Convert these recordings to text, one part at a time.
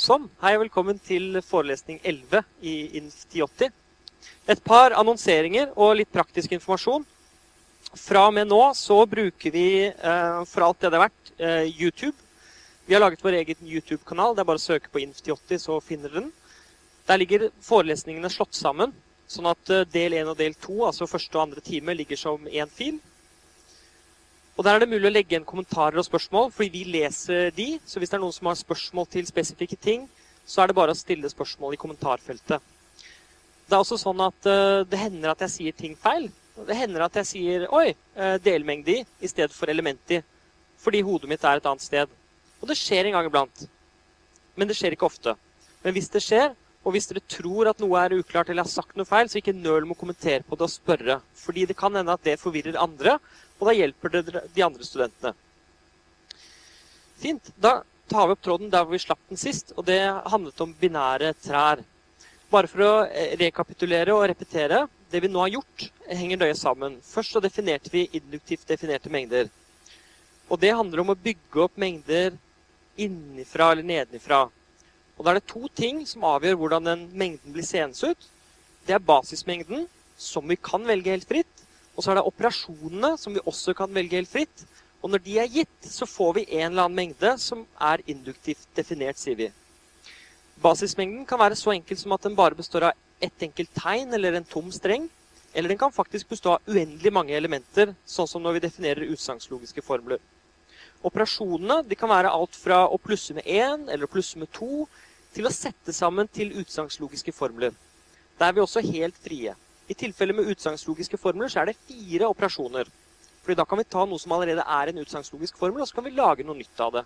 Sånn. Hei og velkommen til forelesning 11 i INF 1080. Et par annonseringer og litt praktisk informasjon. Fra og med nå så bruker vi eh, for alt det det er verdt, eh, YouTube. Vi har laget vår egen YouTube-kanal. Det er bare å søke på INF 1080, så finner dere den. Der ligger forelesningene slått sammen, sånn at eh, del 1 og del 2, altså første og andre time, ligger som én fil. Og Der er det mulig å legge igjen kommentarer og spørsmål, fordi vi leser de. Så hvis det er noen som har spørsmål til spesifikke ting, så er det bare å stille spørsmål i kommentarfeltet. Det er også sånn at uh, det hender at jeg sier ting feil. Det hender at jeg sier 'oi, uh, delmengde i' i stedet for element i. Fordi hodet mitt er et annet sted. Og det skjer en gang iblant. Men det skjer ikke ofte. Men hvis det skjer, og hvis dere tror at noe er uklart eller har sagt noe feil, så ikke nøl med å kommentere på det og spørre. Fordi det kan hende at det forvirrer andre, og da hjelper det de andre studentene. Fint. Da tar vi opp tråden der hvor vi slapp den sist, og det handlet om binære trær. Bare for å eh, rekapitulere og repetere. Det vi nå har gjort, henger nøye sammen. Først så definerte vi induktivt definerte mengder. Og det handler om å bygge opp mengder innifra eller nedenifra. Og da er det to ting som avgjør hvordan den mengden blir seende ut. Det er basismengden, som vi kan velge helt fritt. Og så er det operasjonene, som vi også kan velge helt fritt. Og når de er gitt, så får vi en eller annen mengde som er induktivt definert, sier vi. Basismengden kan være så enkel som at den bare består av ett enkelt tegn eller en tom streng. Eller den kan faktisk bestå av uendelig mange elementer, sånn som når vi definerer utsagnslogiske formler. Operasjonene de kan være alt fra å plusse med én eller å plusse med to, til å sette sammen til utsagnslogiske formler. Der er vi også helt frie. I tilfelle med utsagnslogiske formler så er det fire operasjoner. Fordi da kan vi ta noe som allerede er en utsagnslogisk formel, og så kan vi lage noe nytt av det.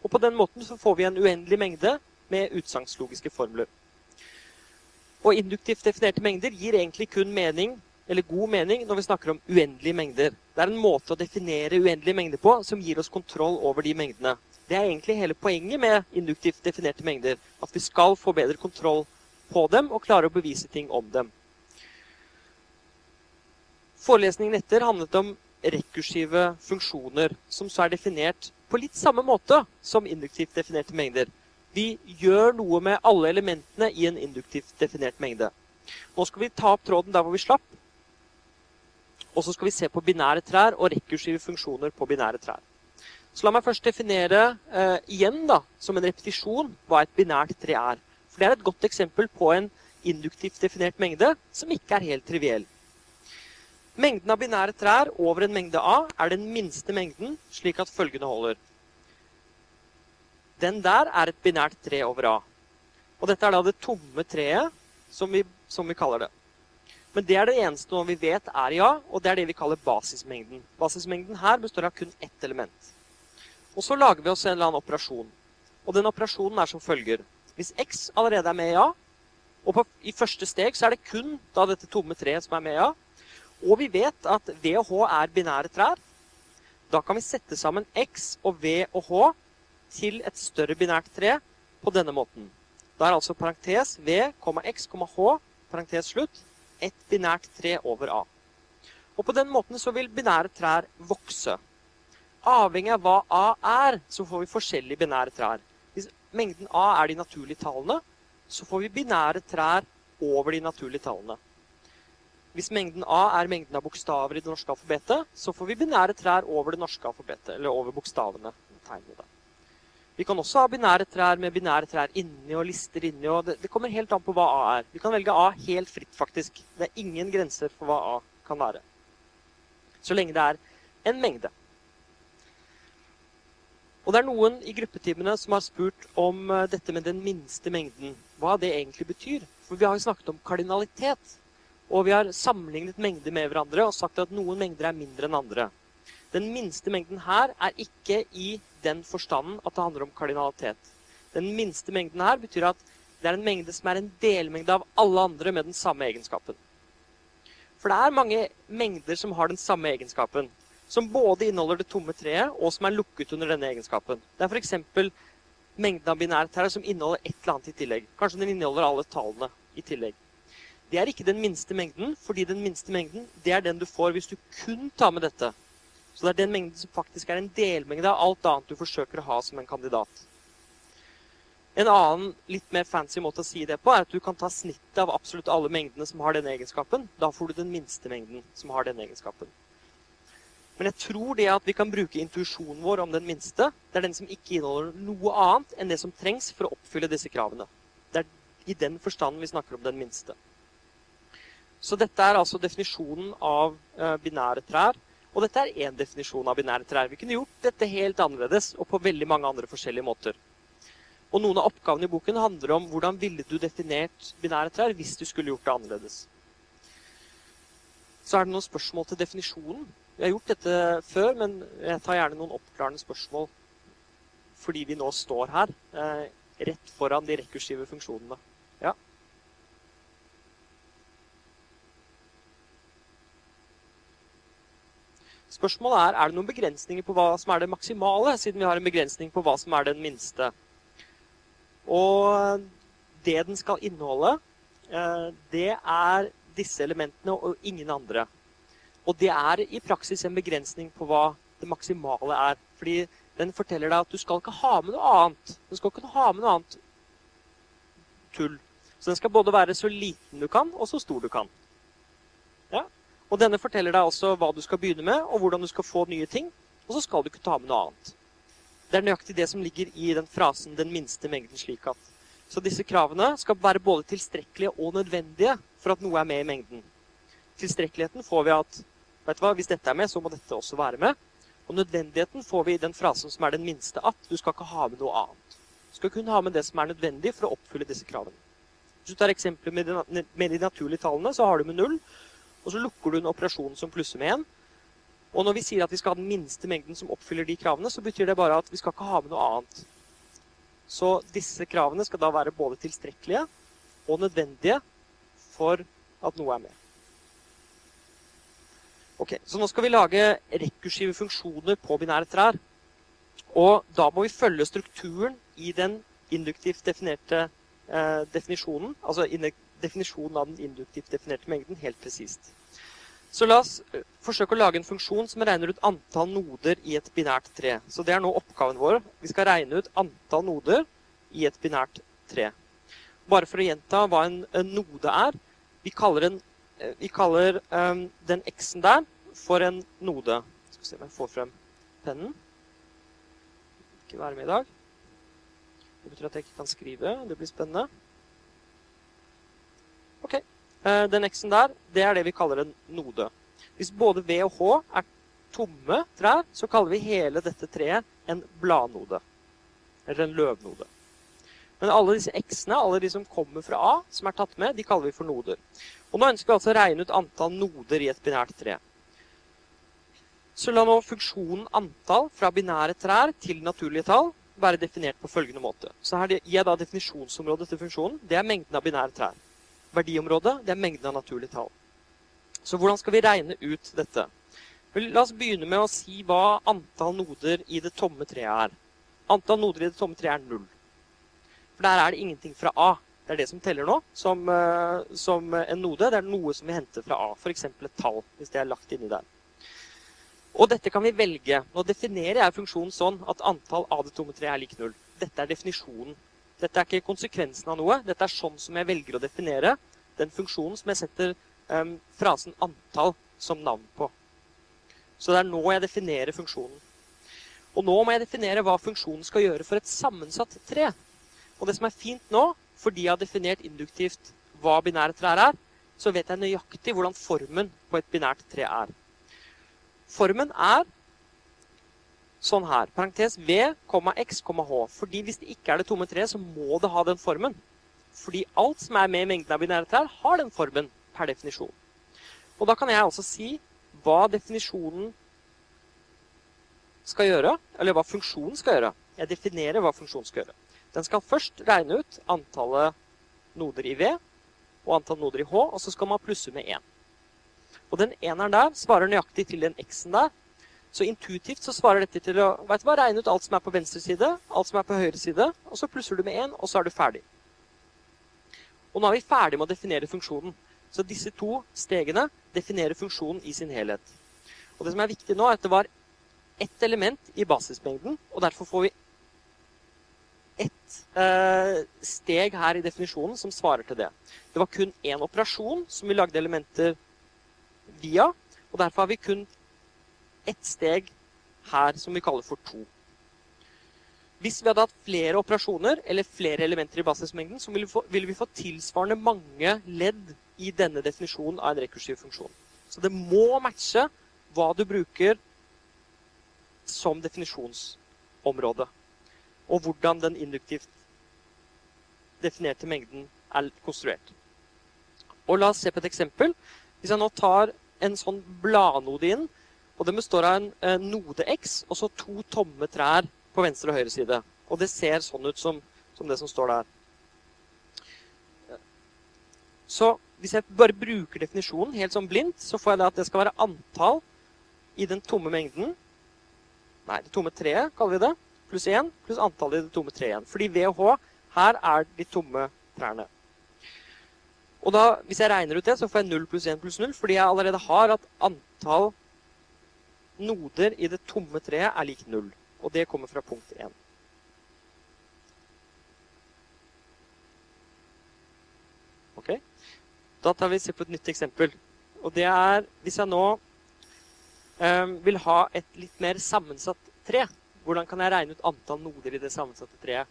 Og på den måten så får vi en uendelig mengde med utsagnslogiske formler. Og induktivt definerte mengder gir egentlig kun mening, eller god mening når vi snakker om uendelige mengder. Det er en måte å definere uendelige mengder på som gir oss kontroll over de mengdene. Det er egentlig hele poenget med induktivt definerte mengder. At vi skal få bedre kontroll på dem og klare å bevise ting om dem. Forelesningen etter handlet om rekursive funksjoner, som så er definert på litt samme måte som induktivt definerte mengder. Vi gjør noe med alle elementene i en induktivt definert mengde. Nå skal vi ta opp tråden der hvor vi slapp. Og så skal vi se på binære trær og rekursive funksjoner på binære trær. Så la meg først definere eh, igjen da, som en repetisjon hva et binært tre er. For Det er et godt eksempel på en induktivt definert mengde som ikke er helt triviell. Mengden av binære trær over en mengde A er den minste mengden, slik at følgende holder. Den der er et binært tre over A. Og dette er da det tomme treet, som vi, som vi kaller det. Men det er det eneste vi vet er i A, og det er det vi kaller basismengden. Basismengden her består av kun ett element. Og så lager vi oss en eller annen operasjon. Og den operasjonen er som følger. Hvis X allerede er med i A, og på, i første steg så er det kun da dette tomme treet som er med i A, og vi vet at V og H er binære trær. Da kan vi sette sammen X og V og H til et større binært tre på denne måten. Da er altså parentes V, X, H, parentes slutt, et binært tre over A. Og på den måten så vil binære trær vokse. Avhengig av hva A er, så får vi forskjellige binære trær. Hvis mengden A er de naturlige tallene, så får vi binære trær over de naturlige tallene. Hvis mengden A er mengden av bokstaver i det norske alfabetet, så får vi binære trær over det norske alfabetet, eller over bokstavene. tegnene. Vi kan også ha binære trær med binære trær inni og lister inni. og det, det, kommer helt an på hva A er. Vi kan velge A helt fritt, faktisk. Det er ingen grenser for hva A kan være. Så lenge det er en mengde. Og det er noen i gruppetimene som har spurt om eh, dette med den minste mengden. Hva det egentlig betyr. For vi har jo snakket om kardinalitet. Og vi har sammenlignet mengder med hverandre og sagt at noen mengder er mindre enn andre. Den minste mengden her er ikke i den forstanden at det handler om kardinalitet. Den minste mengden her betyr at det er en mengde som er en delmengde av alle andre med den samme egenskapen. For det er mange mengder som har den samme egenskapen. Som både inneholder det tomme treet, og som er lukket under denne egenskapen. Det er f.eks. mengden av binære her som inneholder et eller annet i tillegg. Kanskje den inneholder alle tallene i tillegg. Det er ikke den minste mengden, fordi den minste mengden det er den du får hvis du kun tar med dette. Så det er den mengden som faktisk er en delmengde av alt annet du forsøker å ha som en kandidat. En annen litt mer fancy måte å si det på, er at du kan ta snittet av absolutt alle mengdene som har denne egenskapen. Da får du den minste mengden som har denne egenskapen. Men jeg tror det at vi kan bruke intuisjonen vår om den minste, det er den som ikke inneholder noe annet enn det som trengs for å oppfylle disse kravene. Det er i den forstanden vi snakker om den minste. Så dette er altså definisjonen av uh, binære trær. Og dette er én definisjon av binære trær. Vi kunne gjort dette helt annerledes og på veldig mange andre forskjellige måter. Og noen av oppgavene i boken handler om hvordan ville du definert binære trær hvis du skulle gjort det annerledes. Så er det noen spørsmål til definisjonen. Vi har gjort dette før, men jeg tar gjerne noen oppklarende spørsmål fordi vi nå står her, eh, rett foran de rekursive funksjonene. Ja. Spørsmålet er er det noen begrensninger på hva som er det maksimale, siden vi har en begrensning på hva som er den minste. Og det den skal inneholde, eh, det er disse elementene og ingen andre. Og det er i praksis en begrensning på hva det maksimale er. Fordi den forteller deg at du skal ikke ha med noe annet. Du skal ikke ha med noe annet tull. Så den skal både være så liten du kan, og så stor du kan. Ja? Og denne forteller deg også hva du skal begynne med, og hvordan du skal få nye ting. Og så skal du ikke ta med noe annet. Det er nøyaktig det som ligger i den frasen 'den minste mengden', slik at Så disse kravene skal være både tilstrekkelige og nødvendige for at noe er med i mengden. Tilstrekkeligheten får vi at vet du hva, Hvis dette er med, så må dette også være med. Og nødvendigheten får vi i den frasen som er den minste at. Du skal ikke ha med noe annet. Du skal kun ha med det som er nødvendig for å oppfylle disse kravene. Hvis du tar eksempler med de naturlige tallene, så har du med null. Og så lukker du en operasjon som plusser med én. Og når vi sier at vi skal ha den minste mengden som oppfyller de kravene, så betyr det bare at vi skal ikke ha med noe annet. Så disse kravene skal da være både tilstrekkelige og nødvendige for at noe er med. Ok, Så nå skal vi lage rekursive funksjoner på binære trær. Og da må vi følge strukturen i den induktivt definerte eh, definisjonen. Altså definisjonen av den induktivt definerte mengden helt presist. Så la oss eh, forsøke å lage en funksjon som regner ut antall noder i et binært tre. Så det er nå oppgaven vår. Vi skal regne ut antall noder i et binært tre. Bare for å gjenta hva en, en node er. Vi kaller en Eh, vi kaller um, den x-en der for en node. Skal vi se om jeg får frem pennen. Ikke være med i dag. Det betyr at jeg ikke kan skrive. Det blir spennende. Ok. Uh, den x-en der, det er det vi kaller en node. Hvis både V og H er tomme trær, så kaller vi hele dette treet en bladnode. Eller en løvnode. Men alle disse x-ene, alle de som kommer fra A, som er tatt med, de kaller vi for noder. Og nå ønsker vi altså å regne ut antall noder i et binært tre. Så la nå funksjonen antall fra binære trær til naturlige tall være definert på følgende måte. Så her gir jeg da definisjonsområdet til funksjonen. Det er mengden av binære trær. Verdiområdet det er mengden av naturlige tall. Så hvordan skal vi regne ut dette? La oss begynne med å si hva antall noder i det tomme treet er. Antall noder i det tomme treet er null. For der er det ingenting fra A. Det er det som teller nå, som, eh, som en node. Det er noe som vi henter fra A, f.eks. et tall, hvis det er lagt inni der. Og dette kan vi velge. Nå definerer jeg funksjonen sånn at antall av det tomme treet er lik null. Dette er definisjonen. Dette er ikke konsekvensen av noe. Dette er sånn som jeg velger å definere den funksjonen som jeg setter um, frasen 'antall' som navn på. Så det er nå jeg definerer funksjonen. Og nå må jeg definere hva funksjonen skal gjøre for et sammensatt tre. Og det som er fint nå, fordi jeg har definert induktivt hva binære trær er, så vet jeg nøyaktig hvordan formen på et binært tre er. Formen er sånn her. Parentes V, X, H. Fordi hvis det ikke er det tomme treet, så må det ha den formen. Fordi alt som er med i mengden av binære trær, har den formen per definisjon. Og da kan jeg også si hva definisjonen skal gjøre, eller hva funksjonen skal gjøre. Jeg definerer hva funksjonen skal gjøre. Den skal først regne ut antallet noder i V og antall noder i H, og så skal man plusse med 1. Og den eneren der svarer nøyaktig til den x-en der. Så intuitivt så svarer dette til å vet du hva, regne ut alt som er på venstre side, alt som er på høyre side, og så plusser du med 1, og så er du ferdig. Og nå er vi ferdig med å definere funksjonen. Så disse to stegene definerer funksjonen i sin helhet. Og det som er viktig nå, er at det var ett element i basismengden, og derfor får vi ett eh, steg her i definisjonen som svarer til det. Det var kun én operasjon som vi lagde elementer via. Og derfor har vi kun ett steg her som vi kaller for to. Hvis vi hadde hatt flere operasjoner eller flere elementer i basismengden, så ville vi, få, ville vi få tilsvarende mange ledd i denne definisjonen av en rekursiv funksjon. Så det må matche hva du bruker som definisjonsområde. Og hvordan den induktivt definerte mengden er konstruert. Og la oss se på et eksempel. Hvis jeg nå tar en sånn bladnode inn, og den består av en, en node X og så to tomme trær på venstre og høyre side. Og det ser sånn ut som, som det som står der. Så hvis jeg bare bruker definisjonen helt sånn blindt, så får jeg det at det skal være antall i den tomme mengden. Nei, det tomme treet kaller vi det. Pluss 1 pluss antallet i det tomme treet igjen. Fordi VH her er de tomme trærne. Og da, Hvis jeg regner ut det, så får jeg 0 pluss 1 pluss 0, fordi jeg allerede har at antall noder i det tomme treet er lik 0. Og det kommer fra punkt 1. Ok? Da tar vi se på et nytt eksempel. Og det er hvis jeg nå um, vil ha et litt mer sammensatt tre. Hvordan kan jeg regne ut antall noder i det sammensatte treet?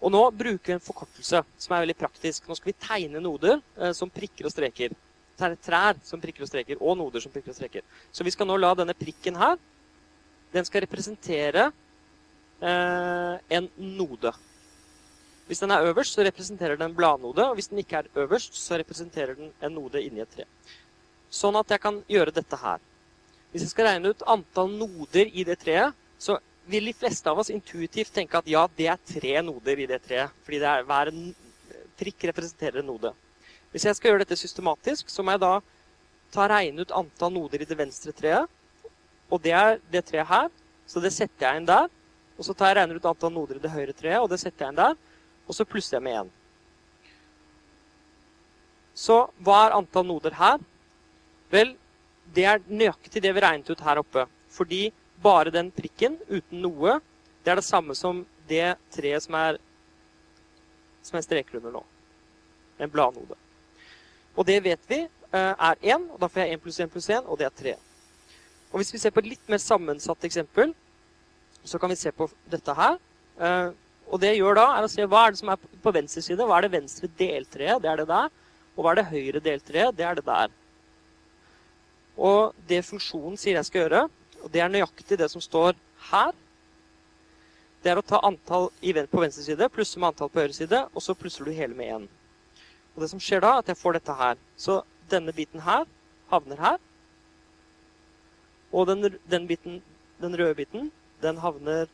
Og nå bruker vi en forkortelse som er veldig praktisk. Nå skal vi tegne noder eh, som prikker og streker. Trær som prikker og streker, og noder som prikker og streker. Så vi skal nå la denne prikken her den skal representere eh, en node. Hvis den er øverst, så representerer den en bladnode. Og hvis den ikke er øverst, så representerer den en node inni et tre. Sånn at jeg kan gjøre dette her. Hvis jeg skal regne ut antall noder i det treet, så vil de fleste av oss intuitivt tenke at ja, det er tre noder i det treet. Fordi det er, hver prikk representerer en node. Hvis jeg skal gjøre dette systematisk, så må jeg da ta regne ut antall noder i det venstre treet. Og det er det treet her, så det setter jeg inn der. Og så tar jeg regner ut antall noder i det høyre treet, og det setter jeg inn der. Og så plusser jeg med én. Så hva er antall noder her? Vel, det er nøyaktig det vi regnet ut her oppe. Fordi bare den prikken uten noe, det er det samme som det treet som er som jeg streker under nå. En bladnode. Og det vet vi eh, er 1, og da får jeg 1 pluss 1 pluss 1, og det er 3. Og hvis vi ser på et litt mer sammensatt eksempel, så kan vi se på dette her. Eh, og det jeg gjør da, er å se hva er det som er på venstre side. Hva er det venstre deltreet? Det er det der. Og hva er det høyre deltreet? Det er det der. Og det funksjonen sier jeg skal gjøre, og det er nøyaktig det som står her. Det er å ta antall på venstre side, plusse med antall på høyre side, og så plusser du hele med én. Og det som skjer da, er at jeg får dette her. Så denne biten her havner her. Og den, den, biten, den røde biten, den havner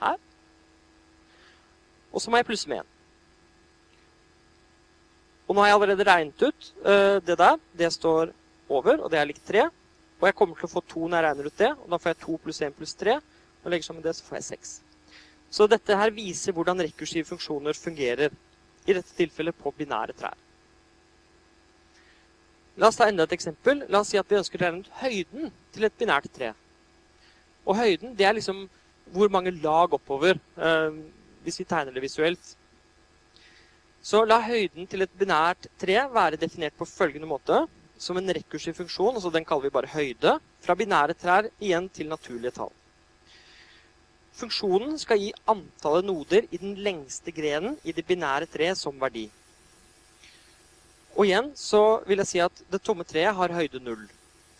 her. Og så må jeg plusse med én. Og nå har jeg allerede regnet ut uh, det der. Det står over, og det er likt 3. Og jeg kommer til å få 2 når jeg regner ut det. Og da får jeg 2 pluss 1 pluss 3. Og legger sammen det, så får jeg 6. Så dette her viser hvordan rekursive funksjoner fungerer. I dette tilfellet på binære trær. La oss ta enda et eksempel. La oss si at vi ønsker å regne ut høyden til et binært tre. Og høyden det er liksom hvor mange lag oppover, eh, hvis vi tegner det visuelt. Så la høyden til et binært tre være definert på følgende måte som en rekursiv funksjon, altså den kaller vi bare høyde, fra binære trær igjen til naturlige tall. Funksjonen skal gi antallet noder i den lengste grenen i det binære treet som verdi. Og igjen så vil jeg si at det tomme treet har høyde null.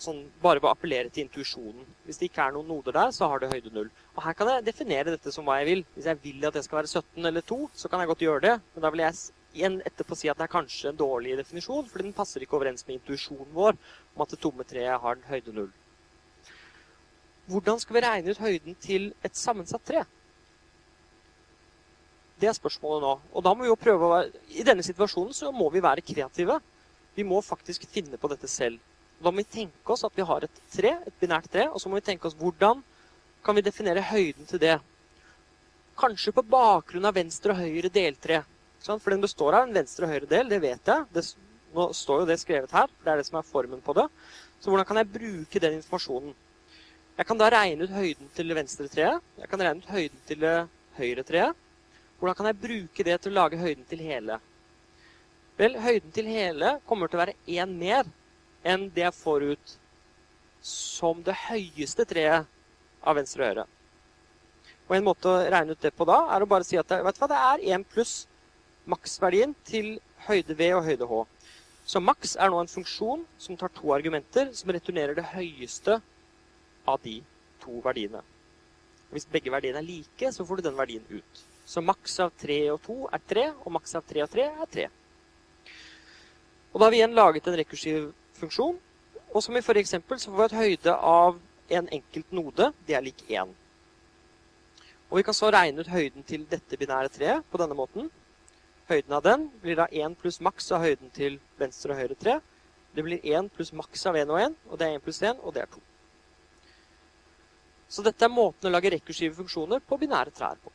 Sånn bare ved å appellere til intuisjonen. Hvis det ikke er noen noder der, så har det høyde null. Og her kan jeg definere dette som hva jeg vil. Hvis jeg vil at det skal være 17 eller 2, så kan jeg godt gjøre det. Men da vil jeg igjen etterpå si at det er kanskje en dårlig definisjon, fordi den passer ikke overens med intuisjonen vår om at det tomme treet har høyde null. Hvordan skal vi regne ut høyden til et sammensatt tre? Det er spørsmålet nå. Og da må vi jo prøve å være, I denne situasjonen så må vi være kreative. Vi må faktisk finne på dette selv. Da må vi tenke oss at vi har et tre, et binært tre, og så må vi tenke oss hvordan kan vi definere høyden til det. Kanskje på bakgrunn av venstre og høyre deltre. For den består av en venstre og høyre del, det vet jeg. Det, nå står jo det skrevet her, det er det som er formen på det. Så hvordan kan jeg bruke den informasjonen? Jeg kan da regne ut høyden til det venstre treet. Jeg kan regne ut høyden til det høyre treet. Hvordan kan jeg bruke det til å lage høyden til hele? Vel, høyden til hele kommer til å være én mer enn det jeg får ut som det høyeste treet av venstre og høyre. Og En måte å regne ut det på da, er å bare si at det, vet du hva, det er 1 pluss maksverdien til høyde V og høyde H. Så maks er nå en funksjon som tar to argumenter, som returnerer det høyeste av de to verdiene. Hvis begge verdiene er like, så får du den verdien ut. Så maks av 3 og 2 er 3, og maks av 3 og 3 er 3. Og da har vi igjen laget en rekursiv funksjon. Og som i forrige eksempel så får vi et høyde av en enkelt node. Det er lik 1. Og vi kan så regne ut høyden til dette binære treet på denne måten. Høyden av den blir da 1 pluss maks av høyden til venstre og høyre tre. Det blir 1 pluss maks av 1 og 1, og det er 1 pluss 1, og det er 2. Så dette er måten å lage rekursive funksjoner på binære trær på.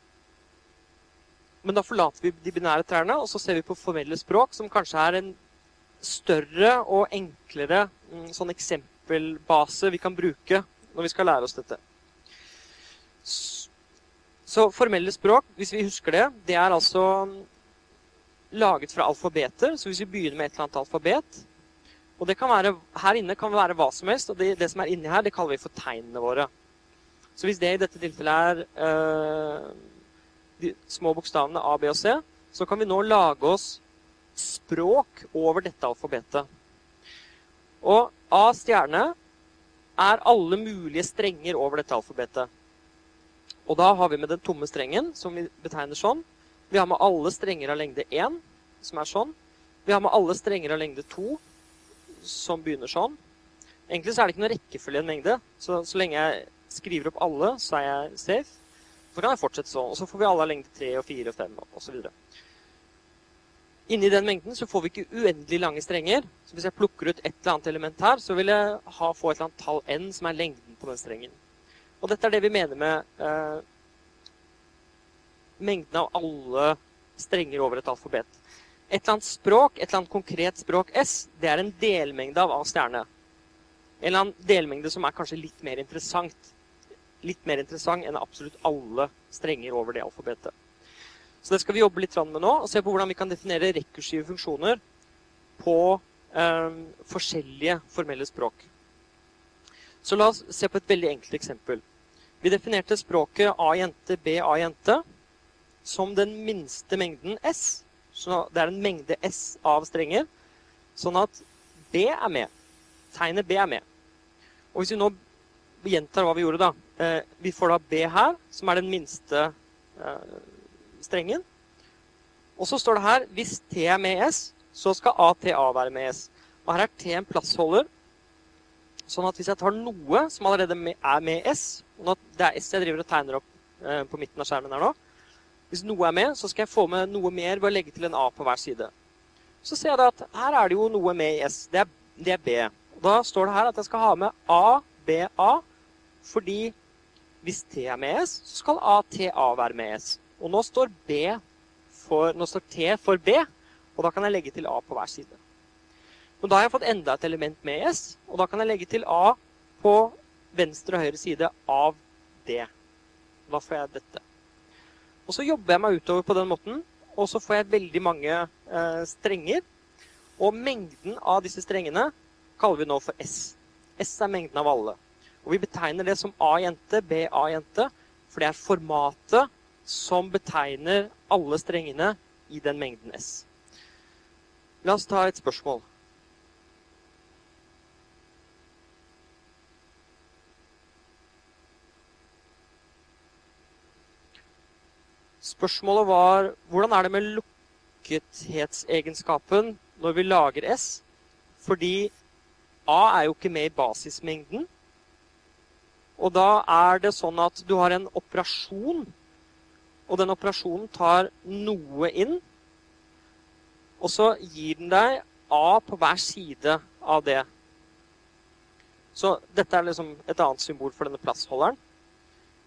Men da forlater vi de binære trærne, og så ser vi på formelle språk, som kanskje er en større og enklere mm, sånn eksempelbase vi kan bruke når vi skal lære oss dette. Så formelle språk, hvis vi husker det, det er altså laget fra alfabeter. Så hvis vi begynner med et eller annet alfabet Og det kan være, her inne kan det være hva som helst, og det, det som er inni her, det kaller vi for tegnene våre. Så hvis det i dette tilfellet er øh, de små bokstavene A, B og C, så kan vi nå lage oss språk over dette alfabetet. Og A stjerne er alle mulige strenger over dette alfabetet. Og da har vi med den tomme strengen, som vi betegner sånn. Vi har med alle strenger av lengde 1, som er sånn. Vi har med alle strenger av lengde 2, som begynner sånn. Egentlig så er det ikke noe rekkefølge i en mengde, så så lenge jeg skriver opp alle, så er jeg safe. Så kan jeg fortsette sånn. Og så får vi alle av lengde 3 og 4 og 5 osv. Inni den mengden så får vi ikke uendelig lange strenger. Så hvis jeg plukker ut et eller annet element her, så vil jeg ha, få et eller annet tall n, som er lengden på den strengen. Og dette er det vi mener med eh, mengden av alle strenger over et alfabet. Et eller annet språk, et eller annet konkret språk S, det er en delmengde av A stjerne. En eller annen delmengde som er kanskje litt mer interessant. Litt mer interessant enn absolutt alle strenger over det alfabetet. Så det skal vi jobbe litt med nå, og se på hvordan vi kan definere rekursive funksjoner på eh, forskjellige formelle språk. Så la oss se på et veldig enkelt eksempel. Vi definerte språket A-jente, B-A-jente som den minste mengden S. Så det er en mengde S av strenger, sånn at B er med. Tegnet B er med. Og hvis vi nå gjentar hva vi gjorde, da. Eh, vi får da B her, som er den minste eh, strengen. Og så står det her hvis T er med S, så skal ATA være med S. Og her er T en plassholder. Sånn at hvis jeg tar noe som allerede er med S og Det er S jeg driver og tegner opp eh, på midten av skjermen her nå. Hvis noe er med, så skal jeg få med noe mer ved å legge til en A på hver side. Så ser jeg da at her er det jo noe med i S. Det er, det er B. Og da står det her at jeg skal ha med A, B, A, fordi hvis T er med S, så skal A, T, A være med S. Og nå står, for, nå står, T for B, og da kan jeg legge til A på hver side. Men da har jeg fått enda et element med S, og da kan jeg legge til A på venstre og høyre side av D. Da får jeg dette. Og så jobber jeg meg utover på den måten, og så får jeg veldig mange eh, strenger. Og mengden av disse strengene kaller vi nå for S. S er mengden av alle. Og vi betegner det som A-jente, B-A-jente, for det er formatet som betegner alle strengene i den mengden S. La oss ta et spørsmål. Spørsmålet var hvordan er det med lukkethetsegenskapen når vi lager S? Fordi A er jo ikke med i basismengden. Og da er det sånn at du har en operasjon og den operasjonen tar noe inn, og så gir den deg A på hver side av det. Så dette er liksom et annet symbol for denne plassholderen.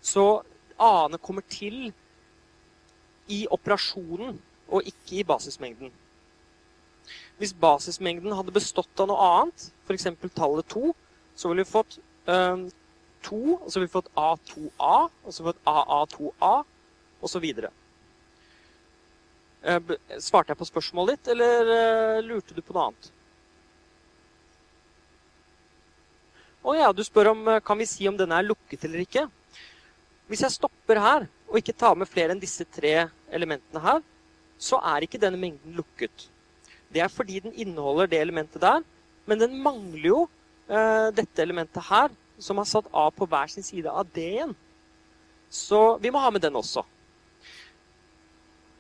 Så A-ene kommer til i operasjonen og ikke i basismengden. Hvis basismengden hadde bestått av noe annet, f.eks. tallet 2, så ville vi fått øh, 2, og så har vi fått A2A, og så har vi fått AA2A, osv. Eh, Svarte jeg på spørsmålet ditt, eller eh, lurte du på noe annet? Å ja, du spør om eh, kan vi si om denne er lukket eller ikke. Hvis jeg stopper her og ikke tar med flere enn disse tre elementene her, så er ikke denne mengden lukket. Det er fordi den inneholder det elementet der, men den mangler jo eh, dette elementet her, som har satt A på hver sin side av D-en. Så vi må ha med den også.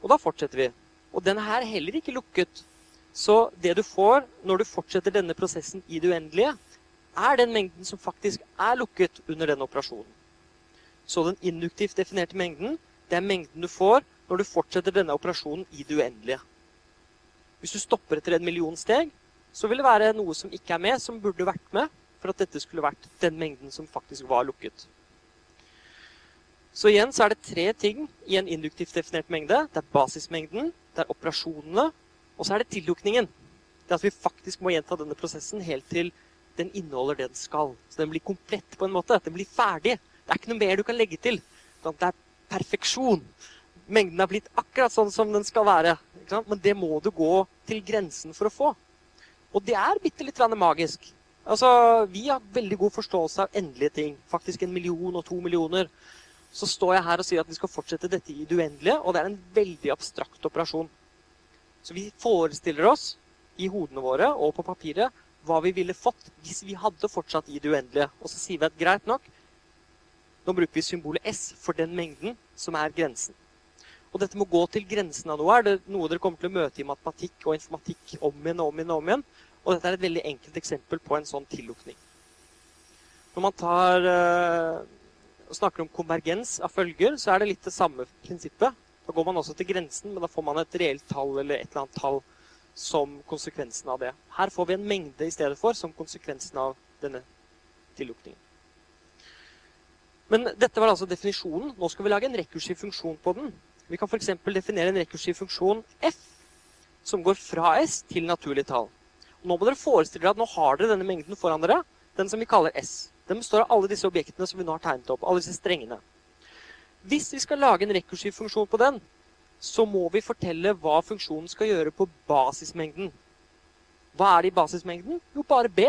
Og da fortsetter vi. Og den er heller ikke lukket. Så det du får når du fortsetter denne prosessen i det uendelige, er den mengden som faktisk er lukket under den operasjonen. Så den induktivt definerte mengden, det er mengden du får når du fortsetter denne operasjonen i det uendelige. Hvis du stopper etter en million steg, så vil det være noe som ikke er med, som burde vært med, for at dette skulle vært den mengden som faktisk var lukket. Så igjen så er det tre ting i en induktivt definert mengde. Det er basismengden, det er operasjonene, og så er det tillukningen. Det er at vi faktisk må gjenta denne prosessen helt til den inneholder det den skal. Så den blir komplett på en måte. Den blir ferdig. Det er ikke noe mer du kan legge til. Det er perfeksjon. Mengden er blitt akkurat sånn som den skal være. Men det må du gå til grensen for å få. Og det er bitte litt magisk. Altså, Vi har veldig god forståelse av endelige ting. Faktisk en million og to millioner. Så står jeg her og sier at vi skal fortsette dette i det uendelige, og det er en veldig abstrakt operasjon. Så vi forestiller oss i hodene våre og på papiret hva vi ville fått hvis vi hadde fortsatt i det uendelige. Og så sier vi at greit nok, nå bruker vi symbolet S for den mengden som er grensen. Og dette må gå til grensen av noe. Er det noe dere kommer til å møte i matematikk og informatikk om igjen og om igjen og om igjen? Og dette er et veldig enkelt eksempel på en sånn tillukning. Når man tar, øh, snakker om konvergens av følger, så er det litt det samme prinsippet. Da går man også til grensen, men da får man et reelt tall eller et eller annet tall som konsekvensen av det. Her får vi en mengde i stedet for som konsekvensen av denne tillukningen. Men dette var altså definisjonen. Nå skal vi lage en rekursiv funksjon på den. Vi kan f.eks. definere en rekursiv funksjon f, som går fra s til naturlig tall. Nå må dere forestille dere at nå har dere denne mengden foran dere, den som vi kaller s. Den består av alle disse objektene som vi nå har tegnet opp, alle disse strengene. Hvis vi skal lage en rekursiv funksjon på den, så må vi fortelle hva funksjonen skal gjøre på basismengden. Hva er det i basismengden? Jo, bare b.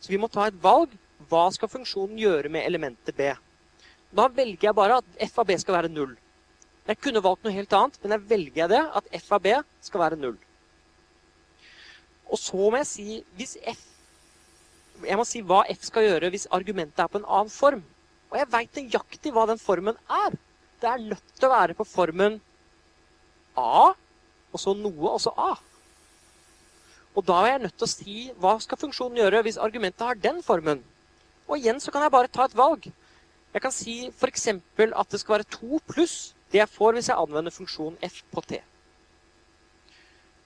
Så vi må ta et valg. Hva skal funksjonen gjøre med elementet b? Da velger jeg bare at f av b skal være null. Jeg kunne valgt noe helt annet, men jeg velger det, at f av b skal være null. Og så må jeg si hvis f Jeg må si hva f skal gjøre hvis argumentet er på en annen form. Og jeg veit nøyaktig hva den formen er. Det er nødt til å være på formen A, og så noe, og så A. Og da er jeg nødt til å si hva skal funksjonen gjøre hvis argumentet har den formen. Og igjen så kan jeg bare ta et valg. Jeg kan si f.eks. at det skal være 2 pluss det jeg får hvis jeg anvender funksjonen f på t.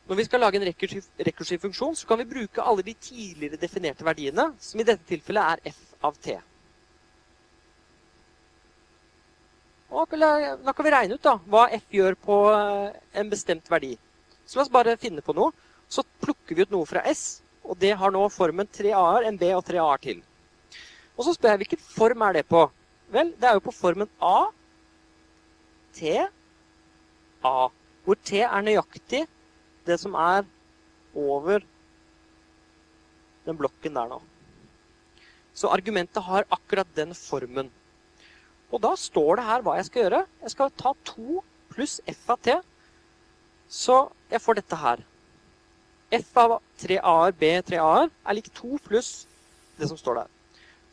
Når vi skal lage en rekursiv, funksjon, så kan vi bruke alle de tidligere definerte verdiene, som i dette tilfellet er f av t. Og da kan vi regne ut da, hva f gjør på eh, en bestemt verdi. Så la oss bare finne på noe. Så plukker vi ut noe fra s, og det har nå formen 3 a-er, en b og 3 a-er til. Og så spør jeg hvilken form er det på. Vel, det er jo på formen a, t, a. Hvor t er nøyaktig det som er over den blokken der nå. Så argumentet har akkurat den formen. Og da står det her hva jeg skal gjøre. Jeg skal ta 2 pluss f av t. Så jeg får dette her. f av 3a-er, b 3a-er, er lik 2 pluss det som står der.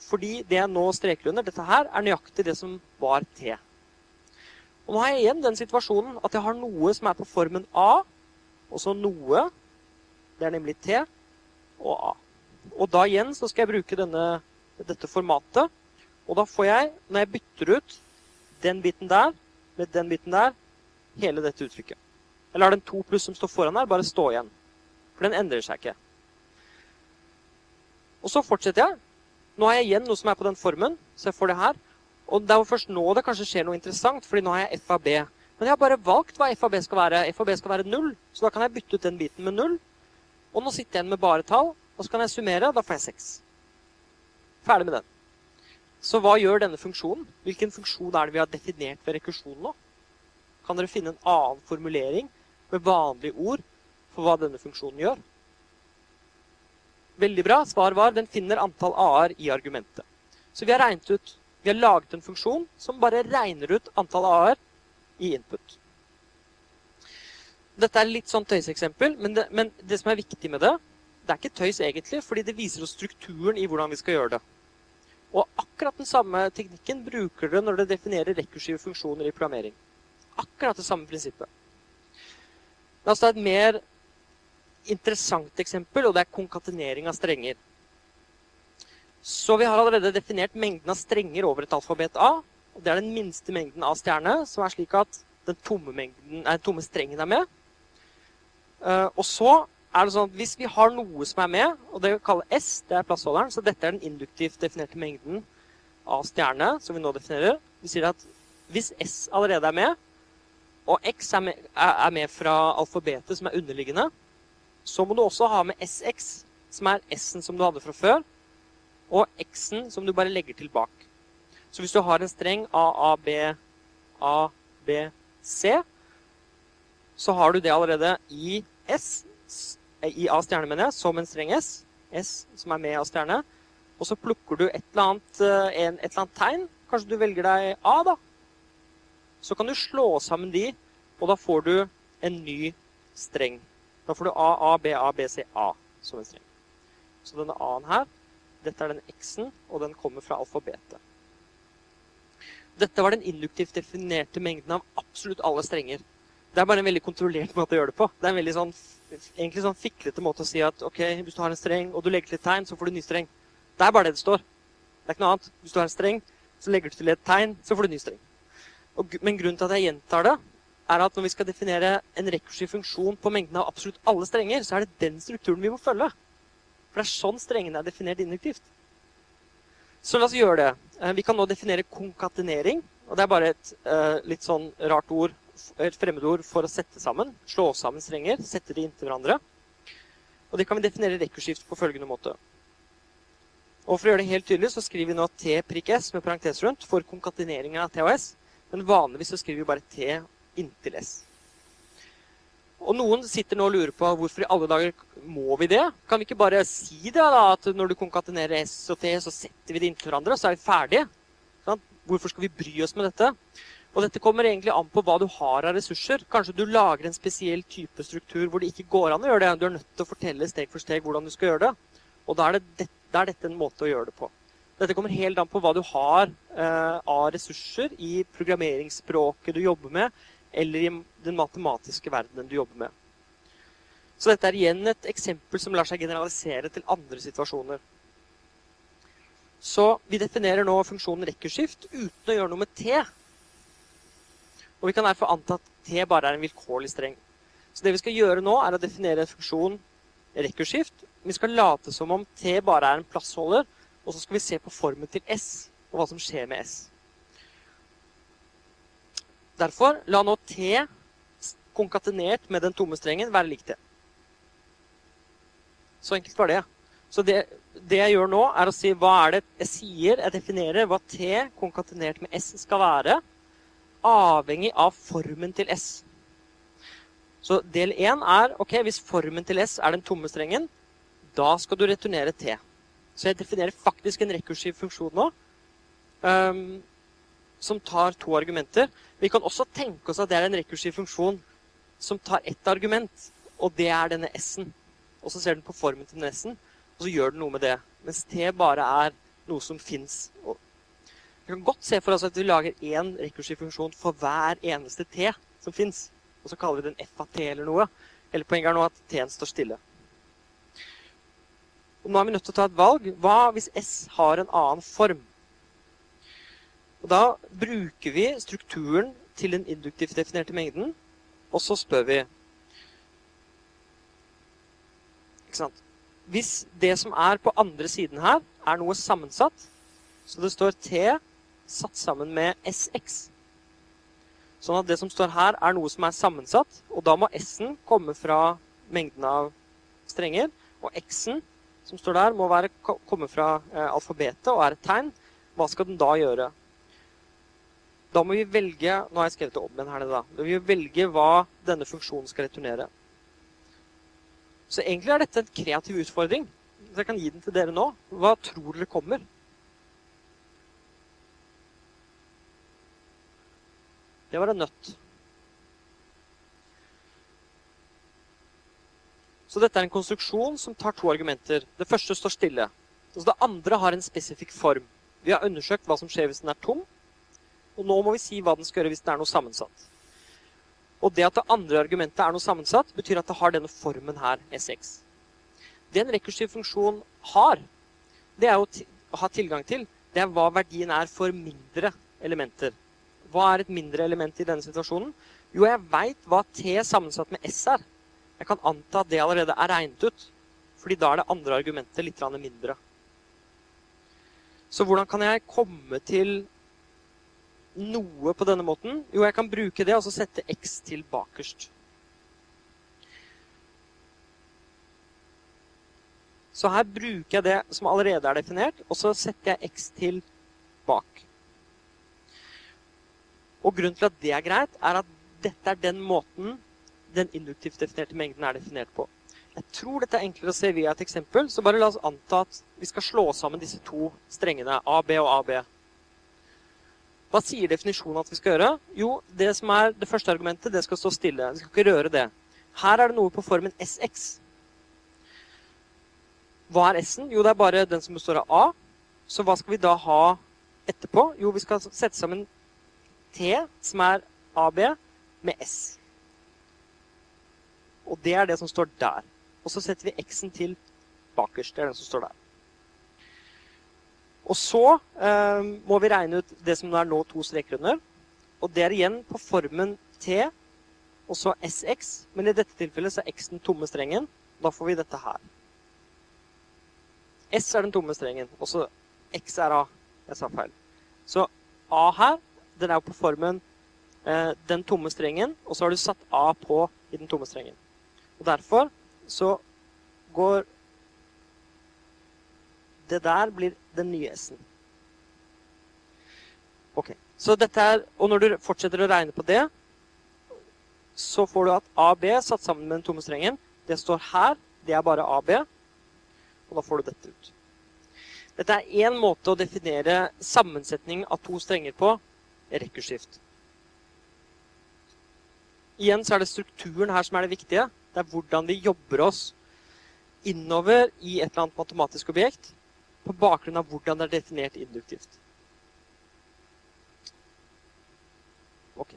Fordi det jeg nå streker under, dette her, er nøyaktig det som var t. Og nå har jeg igjen den situasjonen at jeg har noe som er på formen a, og så noe, det er nemlig t, og a. Og da igjen så skal jeg bruke denne, dette formatet. Og da får jeg, når jeg bytter ut den biten der med den biten der, hele dette uttrykket. Jeg lar den 2 pluss som står foran her, bare stå igjen. For den endrer seg ikke. Og så fortsetter jeg. Nå har jeg igjen noe som er på den formen, så jeg får det her. Og det er først nå det kanskje skjer noe interessant, fordi nå har jeg f av b. Men jeg har bare valgt hva FAB skal være. FAB skal være null, så da kan jeg bytte ut den biten med null. Og nå sitter jeg igjen med bare tall, og så kan jeg summere. Da får jeg seks. Ferdig med den. Så hva gjør denne funksjonen? Hvilken funksjon er det vi har definert ved rekursjon nå? Kan dere finne en annen formulering med vanlige ord for hva denne funksjonen gjør? Veldig bra. Svar var den finner antall a-er i argumentet. Så vi har ut, vi har laget en funksjon som bare regner ut antall a-er i input. Dette er litt sånn tøyseksempel, men men det som er viktig med det, det er ikke tøys egentlig, fordi det viser oss strukturen i hvordan vi skal gjøre det. Og akkurat den samme teknikken bruker dere når dere definerer rekursive funksjoner i programmering. Akkurat det samme prinsippet. La oss ta et mer interessant eksempel, og det er konkatenering av strenger. Så vi har allerede definert mengden av strenger over et alfabet A. og Det er den minste mengden av stjerne, som er slik at den tomme, mengden, nei, tomme strengen er med. Uh, og så er det sånn at hvis vi har noe som er med, og det vi kaller S, det er plassholderen, så dette er den induktivt definerte mengden av stjerne som vi nå definerer. Vi sier at hvis S allerede er med, og X er med, er med fra alfabetet som er underliggende, så må du også ha med SX, som er S-en som du hadde fra før, og X-en som du bare legger til bak. Så hvis du har en streng A, A, B, A, B, C, så har du det allerede i S, i A stjerne, mener jeg, som en streng S. S som er med A stjerne. Og så plukker du et eller, annet, eh, en, et eller annet tegn. Kanskje du velger deg A, da. Så kan du slå sammen de, og da får du en ny streng. Da får du A, A, B, A, B, C, A som en streng. Så denne A-en her, dette er den X-en, og den kommer fra alfabetet. Dette var den induktivt definerte mengden av absolutt alle strenger. Det er bare en veldig kontrollert måte å gjøre det på. Det er en veldig sånn, egentlig sånn fiklete måte å si at ok, hvis du har en streng og du legger til et tegn, så får du en ny streng. Det er bare det det står. Det er ikke noe annet. Hvis du har en streng, så legger du til et tegn, så får du en ny streng. Og, men grunnen til at jeg gjentar det, er at når vi skal definere en rekursiv funksjon på mengden av absolutt alle strenger, så er det den strukturen vi må følge. For det er sånn strengene er definert induktivt. Så la oss gjøre det. Eh, vi kan nå definere konkatenering. Og det er bare et uh, litt sånn rart ord et fremmedord for å sette sammen. Slå sammen strenger, sette de inntil hverandre. Og det kan vi definere rekkursskift på følgende måte. Og For å gjøre det helt tydelig så skriver vi nå T prikk S med parentes rundt for konkateneringen av T og S. Men vanligvis så skriver vi bare T inntil S. Og noen sitter nå og lurer på hvorfor i alle dager må vi det? Kan vi ikke bare si det, da, at når du konkatenerer S og T, så setter vi det inntil hverandre, og så er vi ferdige? Hvorfor skal vi bry oss med dette? Og dette kommer egentlig an på hva du har av ressurser. Kanskje du lager en spesiell type struktur hvor det ikke går an å gjøre det. Du er nødt til å fortelle steg for steg hvordan du skal gjøre det. Og da er, det, da er dette en måte å gjøre det på. Dette kommer helt an på hva du har eh, av ressurser i programmeringsspråket du jobber med, eller i den matematiske verdenen du jobber med. Så dette er igjen et eksempel som lar seg generalisere til andre situasjoner. Så vi definerer nå funksjonen rekkeskift uten å gjøre noe med T. Og vi kan derfor anta at T bare er en vilkårlig streng. Så det vi skal gjøre nå, er å definere en funksjon rekurskift. Vi skal late som om T bare er en plassholder, og så skal vi se på formen til S, og hva som skjer med S. Derfor, la nå T konkatenert med den tomme strengen være lik T. Så enkelt var det. Så det, det, jeg gjør nå, er å si hva er det jeg sier, jeg definerer hva T konkatenert med S skal være avhengig av formen til S. Så del 1 er ok, hvis formen til S er den tomme strengen, da skal du returnere T. Så jeg definerer faktisk en rekursiv funksjon nå um, som tar to argumenter. Vi kan også tenke oss at det er en rekursiv funksjon som tar ett argument, og det er denne S-en. Og så ser den på formen til den S-en, og så gjør den noe med det. Mens T bare er noe som fins. Vi kan godt se for oss at vi lager én rekursiv funksjon for hver eneste T som fins. Og så kaller vi den f av T eller noe. Eller poenget er nå at T-en står stille. Og nå er vi nødt til å ta et valg. Hva hvis S har en annen form? Og Da bruker vi strukturen til den induktivt definerte mengden, og så spør vi Ikke sant? Hvis det som er på andre siden her, er noe sammensatt, så det står T satt sammen med SX. Sånn at det som står her, er noe som er sammensatt. Og da må S-en komme fra mengden av strenger. Og X-en, som står der, må være, komme fra eh, alfabetet og er et tegn. Hva skal den da gjøre? Da må vi velge Nå har jeg skrevet det om igjen her nede, da. Da må velge hva denne funksjonen skal returnere. Så egentlig er dette en kreativ utfordring. Så jeg kan gi den til dere nå. Hva tror dere kommer? Det var en nøtt. Så dette er en konstruksjon som tar to argumenter. Det første står stille. Og det andre har en spesifikk form. Vi har undersøkt hva som skjer hvis den er tom, og nå må vi si hva den skal gjøre hvis den er noe sammensatt. Og det at det andre argumentet er noe sammensatt, betyr at det har denne formen her, S6. Det en rekursiv funksjon har, det er å ha tilgang til, det er hva verdien er for mindre elementer. Hva er et mindre element i denne situasjonen? Jo, jeg veit hva T sammensatt med S er. Jeg kan anta at det allerede er regnet ut. Fordi da er det andre argumentet litt mindre. Så hvordan kan jeg komme til noe på denne måten? Jo, jeg kan bruke det og så sette x til bakerst. Så her bruker jeg det som allerede er definert, og så setter jeg x til bak. Og grunnen til at det er greit, er at dette er den måten den induktivt definerte mengden er definert på. Jeg tror dette er enklere å se via et eksempel, så bare la oss anta at vi skal slå sammen disse to strengene, AB og AB. Hva sier definisjonen at vi skal gjøre? Jo, det som er det første argumentet, det skal stå stille. Vi skal ikke røre det. Her er det noe på formen SX. Hva er S-en? Jo, det er bare den som består av A. Så hva skal vi da ha etterpå? Jo, vi skal sette sammen T, som er AB, med S. Og det er det som står der. Og så setter vi x-en til bakerst. Det er den som står der. Og så eh, må vi regne ut det som er nå to streker under. Og det er igjen på formen T og så SX. Men i dette tilfellet så er X den tomme strengen. Da får vi dette her. S er den tomme strengen, og så X er A. Jeg sa feil. Så A her, den er jo på formen eh, den tomme strengen, og så har du satt A på i den tomme strengen. Og derfor så går Det der blir den nye S-en. Ok, så dette er, Og når du fortsetter å regne på det, så får du at AB satt sammen med den tomme strengen. Det står her. Det er bare AB. Og da får du dette ut. Dette er én måte å definere sammensetning av to strenger på rekkursskift. Igjen så er det strukturen her som er det viktige. Det er hvordan vi jobber oss innover i et eller annet matematisk objekt på bakgrunn av hvordan det er definert induktivt. Ok.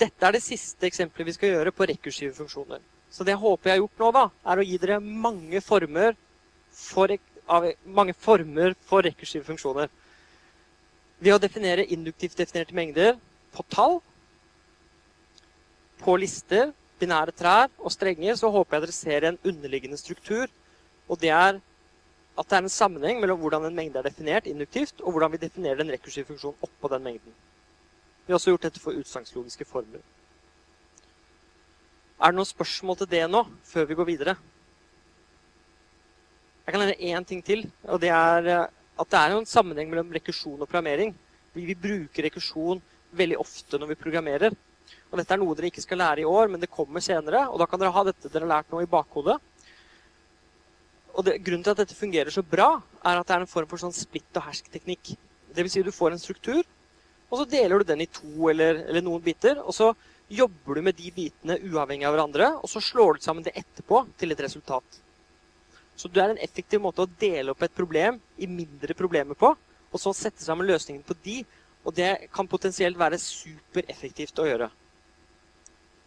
Dette er det siste eksempelet vi skal gjøre på rekursive funksjoner. Så det jeg håper jeg har gjort nå, da, er å gi dere mange former for, mange former for rekursive funksjoner. Ved å definere induktivt definerte mengder på tall, på lister binære trær og strenger, så håper jeg dere ser en underliggende struktur. Og det er at det er en sammenheng mellom hvordan en mengde er definert induktivt, og hvordan vi definerer den rekursive funksjonen oppå den mengden. Vi har også gjort dette for utsagnslogiske formler. Er det noen spørsmål til det nå, før vi går videre? Jeg kan nevne én ting til, og det er eh, at det er en sammenheng mellom rekursjon og programmering. Vi, bruker rekursjon veldig ofte når vi programmerer. Og dette er noe dere ikke skal lære i år, men det kommer senere. Og da kan dere ha dette dere har lært nå i bakhodet. Og det, Grunnen til at dette fungerer så bra, er at det er en form for sånn splitt og hersk-teknikk. Vil si du får en struktur, og så deler du den i to eller, eller, noen biter. Og så jobber du med de bitene uavhengig av hverandre, og så slår du sammen det etterpå til et resultat. Så det er en effektiv måte å dele opp et problem i mindre problemer på, og så sette sammen løsningen på de. Og det kan potensielt være supereffektivt å gjøre.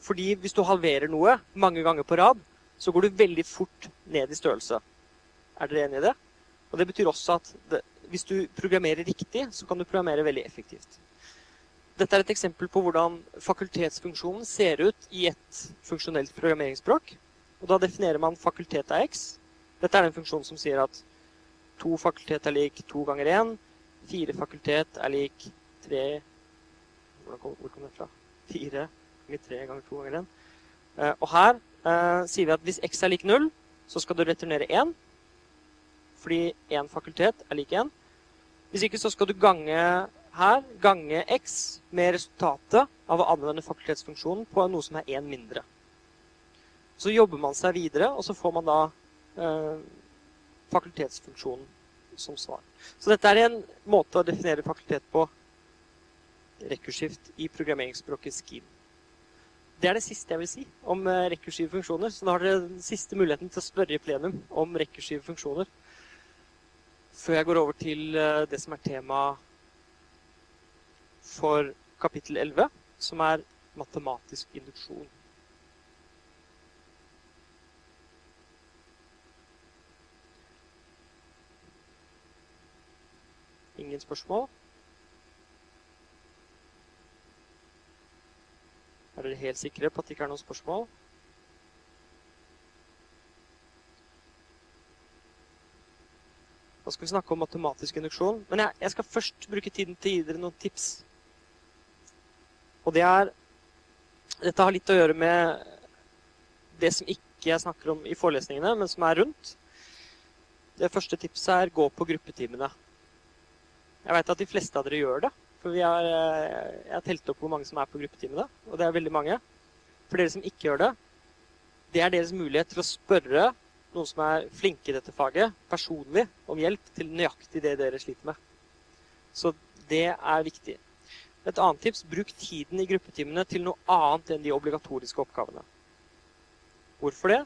Fordi hvis du halverer noe mange ganger på rad, så går du veldig fort ned i størrelse. Er dere enig i det? Og det betyr også at det, hvis du programmerer riktig, så kan du programmere veldig effektivt. Dette er et eksempel på hvordan fakultetsfunksjonen ser ut i et funksjonelt programmeringsspråk. Og da definerer man fakultet av x. Dette er en funksjon som sier at to fakultet er lik to ganger én. Fire fakultet er lik tre Hvor kom det fra? Fire ganger tre ganger to ganger 1. Eh, og her eh, sier vi at hvis x er lik null, så skal du returnere 1. Fordi én fakultet er lik én. Hvis ikke så skal du gange her gange x med resultatet av å anvende fakultetsfunksjonen på noe som er én mindre. Så jobber man seg videre, og så får man da eh, fakultetsfunksjonen som svar. Så dette er en måte å definere fakultet på rekursivt i programmeringsspråket Scheme. Det er det siste jeg vil si om eh, rekursive funksjoner. Så da har dere den siste muligheten til å spørre i plenum om rekursive funksjoner. Før jeg går over til eh, det som er tema for kapittel 11, som er matematisk induksjon. Ingen spørsmål? Er dere helt sikre på at det ikke er noen spørsmål? Skal vi snakke om matematisk induksjon. Men jeg, jeg skal først bruke tiden til å gi dere noen tips. Og det er Dette har litt å gjøre med det som ikke jeg snakker om i forelesningene, men som er rundt. Det første tipset er gå på gruppetimene. Jeg veit at de fleste av dere gjør det. For har, eh, jeg har telt opp hvor mange som er på gruppetimene, og det er veldig mange. For dere som ikke gjør det, det er deres mulighet til å spørre noen som er flinke i dette faget, personlig om hjelp til nøyaktig det dere sliter med. Så det er viktig. Et annet tips bruk tiden i gruppetimene til noe annet enn de obligatoriske oppgavene. Hvorfor det?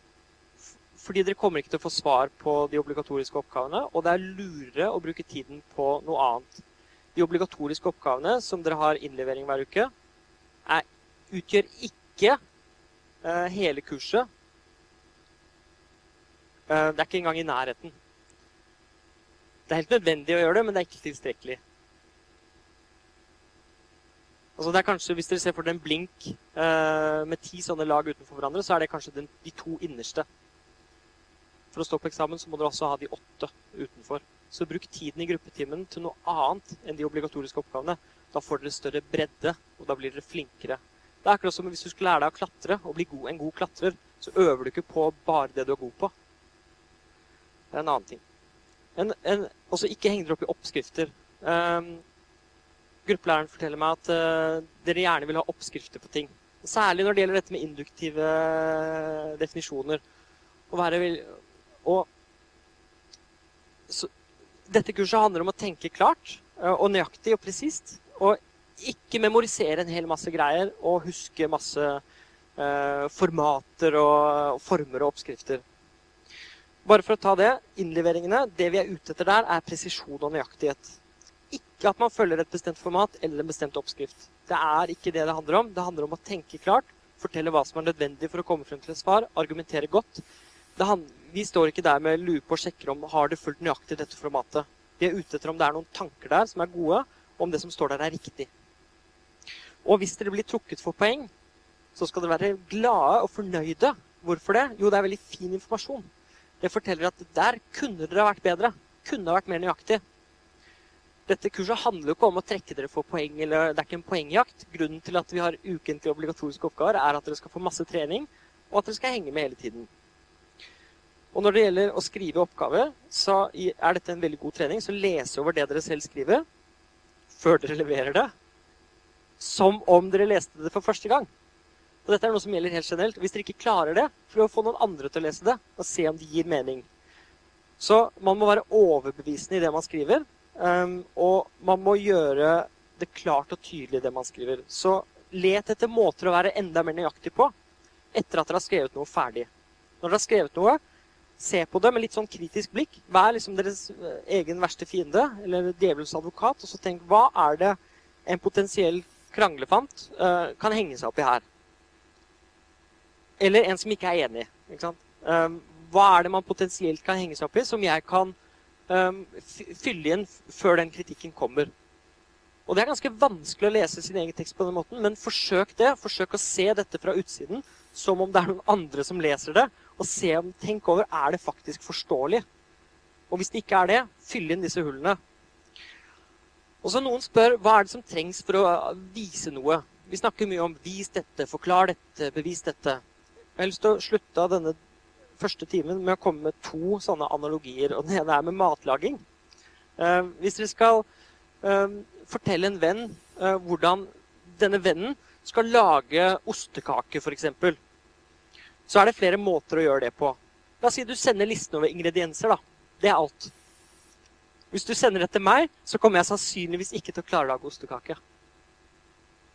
Fordi dere kommer ikke til å få svar på de obligatoriske oppgavene, og det er lurere å bruke tiden på noe annet. De obligatoriske oppgavene som dere har innlevering hver uke, er, utgjør ikke eh, hele kurset. Uh, det er ikke engang i nærheten. Det er helt nødvendig å gjøre det, men det er ikke tilstrekkelig. Altså det er kanskje, Hvis dere ser for dere en blink uh, med ti sånne lag utenfor hverandre, så er det kanskje den, de to innerste. For å stå på eksamen så må dere også ha de åtte utenfor. Så bruk tiden i gruppetimen til noe annet enn de obligatoriske oppgavene. Da får dere større bredde, og da blir dere flinkere. Det er akkurat som hvis du skulle lære deg å klatre og bli god, en god klatrer, så øver du ikke på bare det du er god på. Det er en annen ting. En, en, også ikke heng dere opp i oppskrifter. Um, gruppelæreren forteller meg at uh, dere gjerne vil ha oppskrifter på ting. Særlig når det gjelder dette med induktive definisjoner. Og, være, og så, dette kurset handler om å tenke klart eh, og nøyaktig og presist. Og ikke memorisere en hel masse greier og huske masse uh, formater og, og, former og oppskrifter. Bare for å ta det. Innleveringene, det vi er ute etter der, er presisjon og nøyaktighet. Ikke at man følger et bestemt format eller en bestemt oppskrift. Det er ikke det det handler om. Det handler om å tenke klart, fortelle hva som er nødvendig for å komme frem til et svar, argumentere godt. Vi står ikke der med lupe og sjekker om har det fulgt nøyaktig dette formatet. Vi er ute etter om det er noen tanker der som er gode, og om det som står der, er riktig. Og hvis dere blir trukket for poeng, så skal dere være glade og fornøyde. Hvorfor det? Jo, det er veldig fin informasjon. Det forteller at der kunne dere vært bedre. Kunne vært mer nøyaktig. Dette kurset handler jo ikke om å trekke dere for poeng. eller Det er ikke en poengjakt. Grunnen til at vi har ukentlige obligatoriske oppgaver, er at dere skal få masse trening, og at dere skal henge med hele tiden. Og når det gjelder å skrive oppgave, så er dette en veldig god trening. Så lese over det dere selv skriver før dere leverer det, som om dere leste det for første gang. Og dette er noe som gjelder helt generelt. Hvis dere ikke klarer det, prøv å få noen andre til å lese det og se om det gir mening. Så man må være overbevisende i det man skriver, um, og man må gjøre det klart og tydelig, det man skriver. Så let etter måter å være enda mer nøyaktig på etter at dere har skrevet noe ferdig. Når dere har skrevet noe, se på det med litt sånn kritisk blikk. Vær liksom deres eh, egen verste fiende, eller djevelens advokat, og så tenk hva er det en potensiell kranglefant uh, kan henge seg opp i her? Eller en som ikke er enig. Ikke um, hva er det man potensielt kan henge seg opp i, som jeg kan um, fylle igjen før den kritikken kommer? Og Det er ganske vanskelig å lese sin egen tekst på den måten, men forsøk det. Forsøk å se dette fra utsiden som om det er noen andre som leser det, og se om, tenk over er det faktisk forståelig. Og hvis det ikke er det, fyll inn disse hullene. Og så Noen spør hva er det som trengs for å vise noe. Vi snakker mye om 'vis dette', 'forklar dette', 'bevis dette'. Jeg har lyst til å slutte av denne første timen med å komme med to sånne analogier. og Den ene er med matlaging. Eh, hvis dere skal uh, fortelle en venn uh, hvordan denne vennen skal lage ostekake, f.eks., så er det flere måter å gjøre det på. La oss si du sender listen over ingredienser. da. Det er alt. Hvis du sender det til meg, så kommer jeg sannsynligvis ikke til å klare å lage ostekake.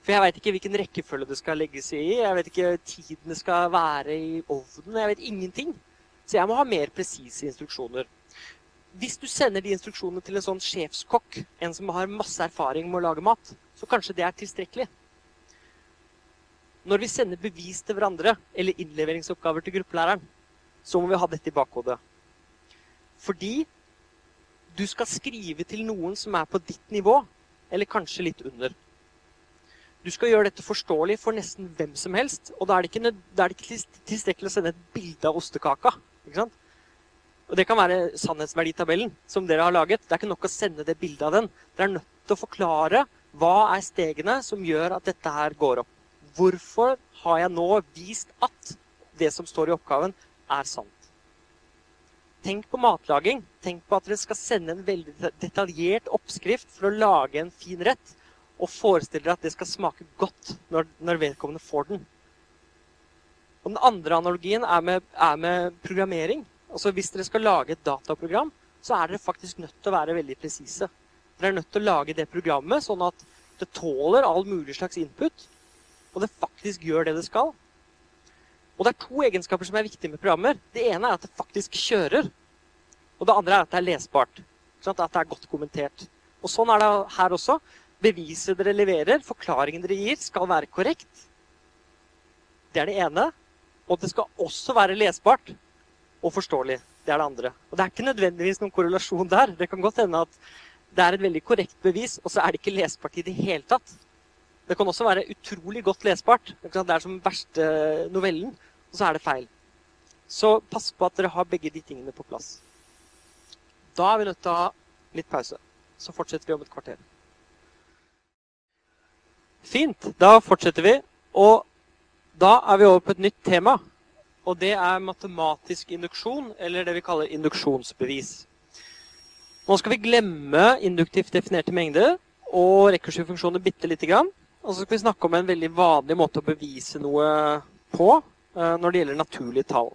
For jeg veit ikke hvilken rekkefølge det skal legges i. Jeg vet ikke tiden det skal være i ovnen. Jeg vet ingenting. Så jeg må ha mer presise instruksjoner. Hvis du sender de instruksjonene til en sånn sjefskokk, en som har masse erfaring med å lage mat, så kanskje det er tilstrekkelig. Når vi sender bevis til hverandre eller innleveringsoppgaver til gruppelæreren, så må vi ha dette i bakhodet. Fordi du skal skrive til noen som er på ditt nivå, eller kanskje litt under. Du skal gjøre dette forståelig for nesten hvem som helst, og da er det ikke, da er det ikke tilstrekkelig å sende et bilde av ostekaka. ikke sant? Og Det kan være sannhetsverditabellen som dere har laget. Det er ikke nok å sende det bildet av den. Dere er nødt til å forklare hva er stegene som gjør at dette her går opp. Hvorfor har jeg nå vist at det som står i oppgaven, er sant? Tenk på matlaging. Tenk på at dere skal sende en veldig detaljert oppskrift for å lage en fin rett. Og forestiller deg at det skal smake godt når, når vedkommende får den. Og Den andre analogien er med, er med programmering. Altså Hvis dere skal lage et dataprogram, så er dere faktisk nødt til å være veldig presise. Dere er nødt til å lage det programmet sånn at det tåler all mulig slags input, og det faktisk gjør det det skal. Og det er to egenskaper som er viktige med programmer. Det ene er at det faktisk kjører. Og det andre er at det er lesbart. At det er godt kommentert. Og sånn er det her også. Beviset dere leverer, forklaringen dere gir, skal være korrekt. Det er det ene. Og det skal også være lesbart og forståelig. Det er det andre. Og det er ikke nødvendigvis noen korrelasjon der. Det kan godt hende at det er et veldig korrekt bevis, og så er det ikke lesbart i det hele tatt. Det kan også være utrolig godt lesbart. Det er som den verste novellen, og så er det feil. Så pass på at dere har begge de tingene på plass. Da er vi nødt til å ha litt pause. Så fortsetter vi om et kvarter. Fint. Da fortsetter vi. Og da er vi over på et nytt tema. Og det er matematisk induksjon, eller det vi kaller induksjonsbevis. Nå skal vi glemme induktivt definerte mengder og rekursive funksjoner bitte lite grann. Og så skal vi snakke om en veldig vanlig måte å bevise noe på eh, når det gjelder naturlige tall.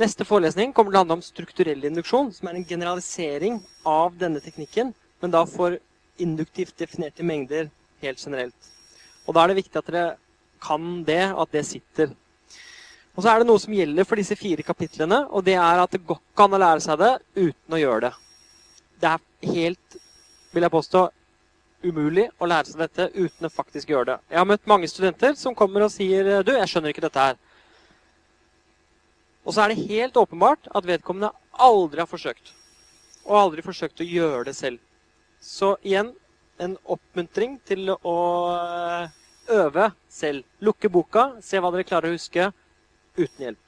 Neste forelesning kommer til å handle om strukturell induksjon, som er en generalisering av denne teknikken, men da for induktivt definerte mengder helt generelt. Og Da er det viktig at dere kan det, og at det sitter. Og Så er det noe som gjelder for disse fire kapitlene, og det er at det går ikke an å lære seg det uten å gjøre det. Det er helt, vil jeg påstå, umulig å lære seg dette uten å faktisk gjøre det. Jeg har møtt mange studenter som kommer og sier du, jeg skjønner ikke dette her. Og så er det helt åpenbart at vedkommende aldri har forsøkt. Og aldri forsøkt å gjøre det selv. Så igjen en oppmuntring til å eh, øve selv. Lukke boka, se hva dere klarer å huske uten hjelp.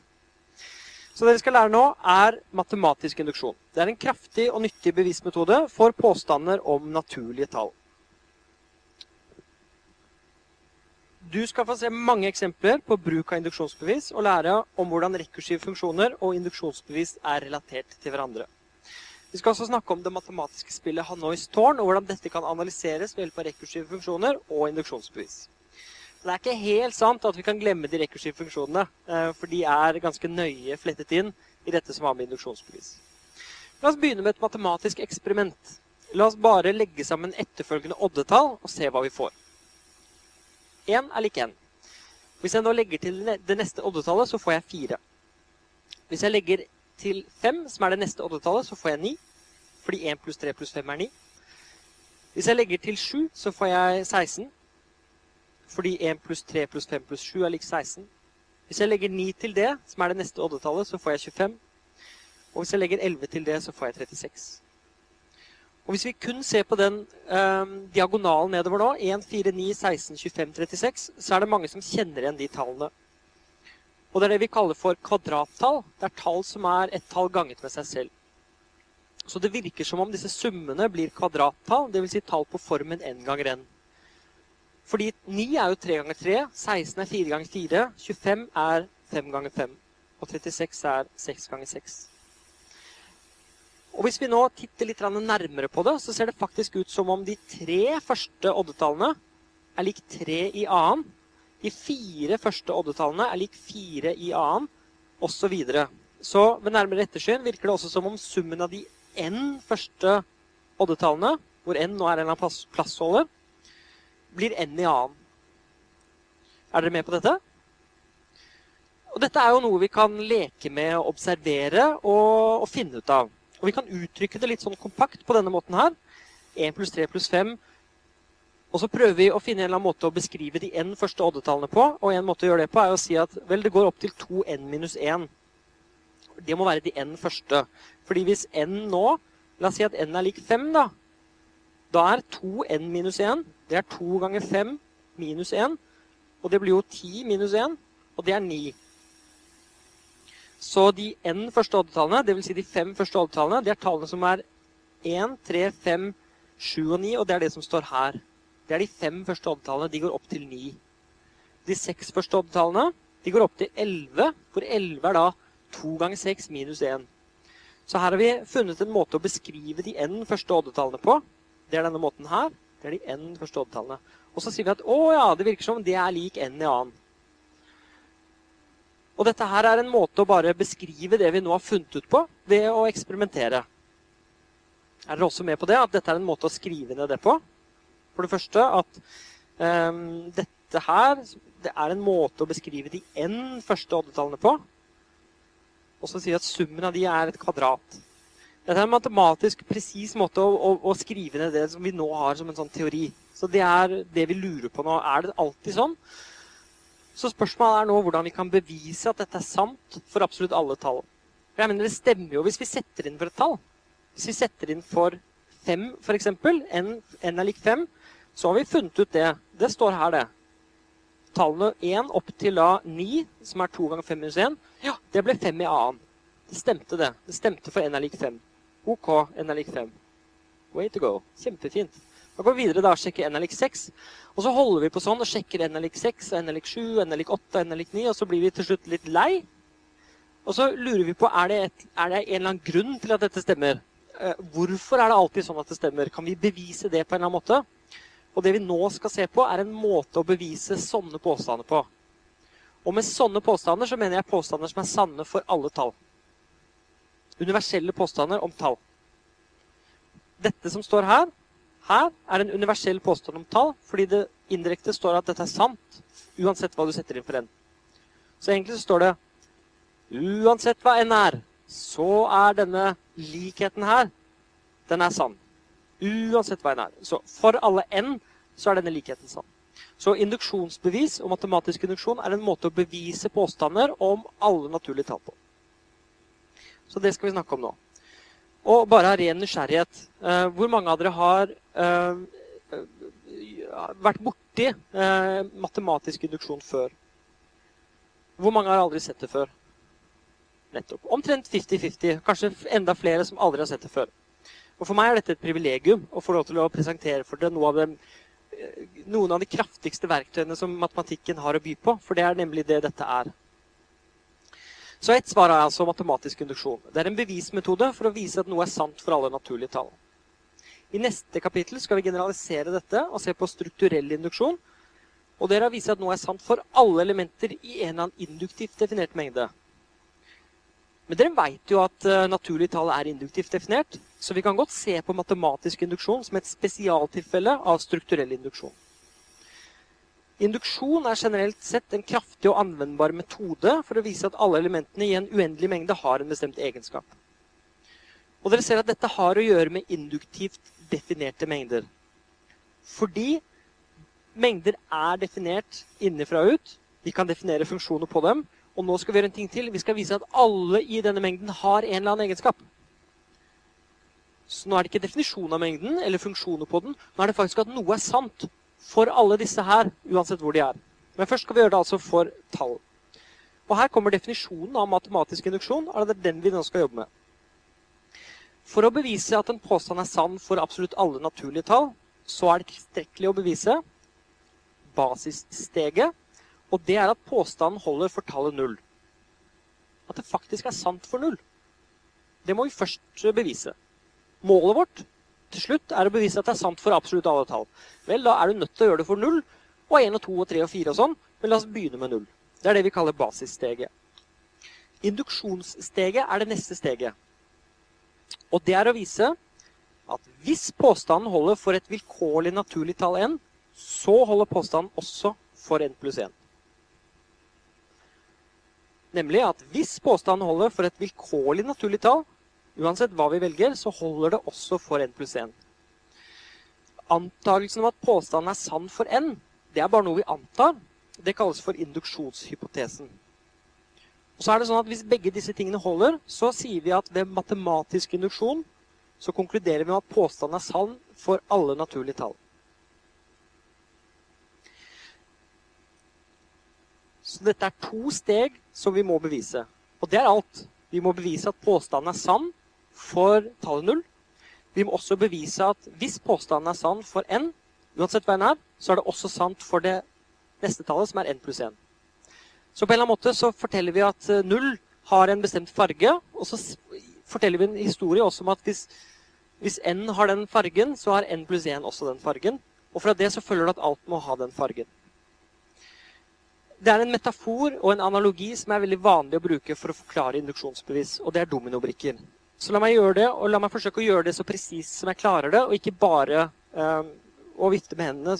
Så det vi skal lære nå, er matematisk induksjon. Det er en kraftig og nyttig bevismetode for påstander om naturlige tall. Du skal få se mange eksempler på bruk av induksjonsbevis og lære om hvordan rekursive funksjoner og induksjonsbevis er relatert til hverandre. Vi skal også snakke om det matematiske spillet Hanois tårn, og hvordan dette kan analyseres ved hjelp av rekursive funksjoner og induksjonsbevis. Det er ikke helt sant at vi kan glemme de rekursive funksjonene, eh, for de er ganske nøye flettet inn i dette som har med induksjonsbevis. La oss begynne med et matematisk eksperiment. La oss bare legge sammen etterfølgende oddetall og se hva vi får. 1 er lik 1. Hvis jeg nå legger til det neste oddetallet, så får jeg 4. Hvis jeg legger til 5, som er det neste oddetallet, så får jeg 9. Fordi 1 pluss 3 pluss 5 er 9. Hvis jeg legger til 7, så får jeg 16. Fordi 1 pluss 3 pluss 5 pluss 7 er lik 16. Hvis jeg legger 9 til det, som er det neste oddetallet, så får jeg 25. Og hvis jeg legger 11 til det, så får jeg 36. Og Hvis vi kun ser på den eh, diagonalen nedover nå, 1, 4, 9, 16, 25, 36, så er det mange som kjenner igjen de tallene. Og Det er det vi kaller for kvadrattall. Det er tall som er et tall ganget med seg selv. Så det virker som om disse summene blir kvadrattall, dvs. Si tall på formen n ganger n. Fordi 9 er jo 3 ganger 3, 16 er 4 ganger 4, 25 er 5 ganger 5, og 36 er 6 ganger 6. Og Hvis vi nå titter litt nærmere på det, så ser det faktisk ut som om de tre første oddetallene er lik tre i annen. De fire første oddetallene er lik fire i annen, osv. Så, så ved nærmere ettersyn virker det også som om summen av de n første oddetallene, hvor n nå er en eller annen plassholder, blir n i annen. Er dere med på dette? Og Dette er jo noe vi kan leke med, observere og, og finne ut av. Og Vi kan uttrykke det litt sånn kompakt på denne måten her. 1 pluss 3 pluss 5 og så prøver vi å finne en eller annen måte å beskrive de n første oddetallene på. Og en måte å gjøre det på er å si at vel, det går opp til 2n minus 1. Det må være de n første. Fordi hvis n nå La oss si at n er lik 5, da. Da er 2n minus 1 det er 2 ganger 5 minus 1. Og det blir jo 10 minus 1, og det er 9. Så de n første oddetallene, dvs. Si de fem første oddetallene, det er tallene som er 1, 3, 5, 7 og 9, og det er det som står her. Det er de fem første oddetallene. De går opp til 9. De seks første oddetallene de går opp til 11, hvor 11 er da 2 ganger 6 minus 1. Så her har vi funnet en måte å beskrive de n første oddetallene på. Det er denne måten her. Det er de n første oddetallene. Og så sier vi at å ja, det virker som det er lik n i annen. Og dette her er en måte å bare beskrive det vi nå har funnet ut på, ved å eksperimentere. Er dere også med på det? At dette er en måte å skrive ned det på? For det første at um, dette her det er en måte å beskrive de n første oddetallene på. Og så sier vi at summen av de er et kvadrat. Dette er en matematisk presis måte å, å, å, skrive ned det som vi nå har som en sånn teori. Så det er det vi lurer på nå. Er det alltid sånn? Så spørsmålet er nå hvordan vi kan bevise at dette er sant for absolutt alle tall. Jeg mener Det stemmer jo hvis vi setter inn for et tall. Hvis vi setter inn for 5, f.eks., n, n er lik 5, så har vi funnet ut det. Det står her, det. Tallene 1 opp til da 9, som er 2 ganger 5 minus 1, ja, det ble 5 i annen. Det stemte, det. Det stemte for n er lik 5. OK, n er lik 5. Way to go. Kjempefint. Da går vi videre da og sjekker n er lik 6. Og så holder vi på sånn og sjekker n er lik 6, n er lik 7, n er lik 8, n er lik 9, og så blir vi til slutt litt lei. Og så lurer vi på er det, et, er det en eller annen grunn til at dette stemmer. Eh, hvorfor er det alltid sånn at det stemmer? Kan vi bevise det på en eller annen måte? Og det vi nå skal se på, er en måte å bevise sånne påstander på. Og med sånne påstander så mener jeg påstander som er sanne for alle tall. Universelle påstander om tall. Dette som står her, her er en universell påstand om tall, fordi det indirekte står at dette er sant, uansett hva du setter inn for n. Så egentlig så står det uansett hva n er, så er denne likheten her, den er sann. Uansett hva n er. Så for alle n så er denne likheten sann. Så induksjonsbevis og matematisk induksjon er en måte å bevise påstander om alle naturlige tall på. Så det skal vi snakke om nå. Og bare av ren nysgjerrighet. Eh, hvor mange av dere har eh, vært borti eh, matematisk induksjon før? Hvor mange har aldri sett det før? Nettopp. Omtrent 50-50. Kanskje enda flere som aldri har sett det før. Og For meg er dette et privilegium å få lov til å presentere for dere noe av det, eh, noen av de kraftigste verktøyene som matematikken har å by på. For det er nemlig det dette er. Så ett svar er altså matematisk induksjon. Det er en bevismetode for å vise at noe er sant for alle naturlige tall. I neste kapittel skal vi generalisere dette og se på strukturell induksjon. Og dere har vist at noe er sant for alle elementer i en eller annen induktivt definert mengde. Men dere vet jo at uh, naturlige tall er induktivt definert. Så vi kan godt se på matematisk induksjon som et spesialtilfelle av strukturell induksjon. Induksjon er generelt sett en kraftig og anvendbar metode for å vise at alle elementene i en uendelig mengde har en bestemt egenskap. Og dere ser at dette har å gjøre med induktivt definerte mengder. Fordi mengder er definert innenfra og ut. Vi kan definere funksjoner på dem. Og nå skal vi gjøre en ting til. Vi skal vise at alle i denne mengden har en eller annen egenskap. Så nå er det ikke definisjon av mengden eller funksjoner på den. Nå er det faktisk at noe er sant for alle disse her, uansett hvor de er. Men først skal vi gjøre det altså for tall. Og her kommer definisjonen av matematisk induksjon. og Det er den vi nå skal jobbe med. For å bevise at en påstand er sann for absolutt alle naturlige tall, så er det tilstrekkelig å bevise basissteget. Og det er at påstanden holder for tallet null. At det faktisk er sant for null. Det må vi først bevise. Målet vårt til slutt er å bevise at det er sant for absolutt alle tall. Vel, da er du nødt til å gjøre det for null og 1 og 2 og 3 og 4 og sånn. Men la oss begynne med null. Det er det vi kaller basissteget. Induksjonssteget er det neste steget. Og det er å vise at hvis påstanden holder for et vilkårlig naturlig tall n, så holder påstanden også for n pluss 1. Nemlig at hvis påstanden holder for et vilkårlig naturlig tall, uansett hva vi velger, så holder det også for n pluss 1. Antakelsen om at påstanden er sann for n, det er bare noe vi antar. Det kalles for induksjonshypotesen. Og så er det sånn at Hvis begge disse tingene holder, så sier vi at ved matematisk induksjon så konkluderer vi med at påstanden er sann for alle naturlige tall. Så dette er to steg som vi må bevise. Og det er alt. Vi må bevise at påstanden er sann for tallet null. Vi må også bevise at hvis påstanden er sann for n, uansett hva n er, så er det også sant for det neste tallet, som er n pluss 1. Så på en eller annen måte så forteller vi at eh, null har en bestemt farge. Og så forteller vi en historie også om at hvis, hvis n har den fargen, så har n pluss 1 også den fargen. Og fra det så følger det at alt må ha den fargen. Det er en metafor og en analogi som er veldig vanlig å bruke for å forklare induksjonsbevis, og det er dominobrikker. Så la meg gjøre det, og la meg forsøke å gjøre det så presist som jeg klarer det, og ikke bare eh, å vifte med hendene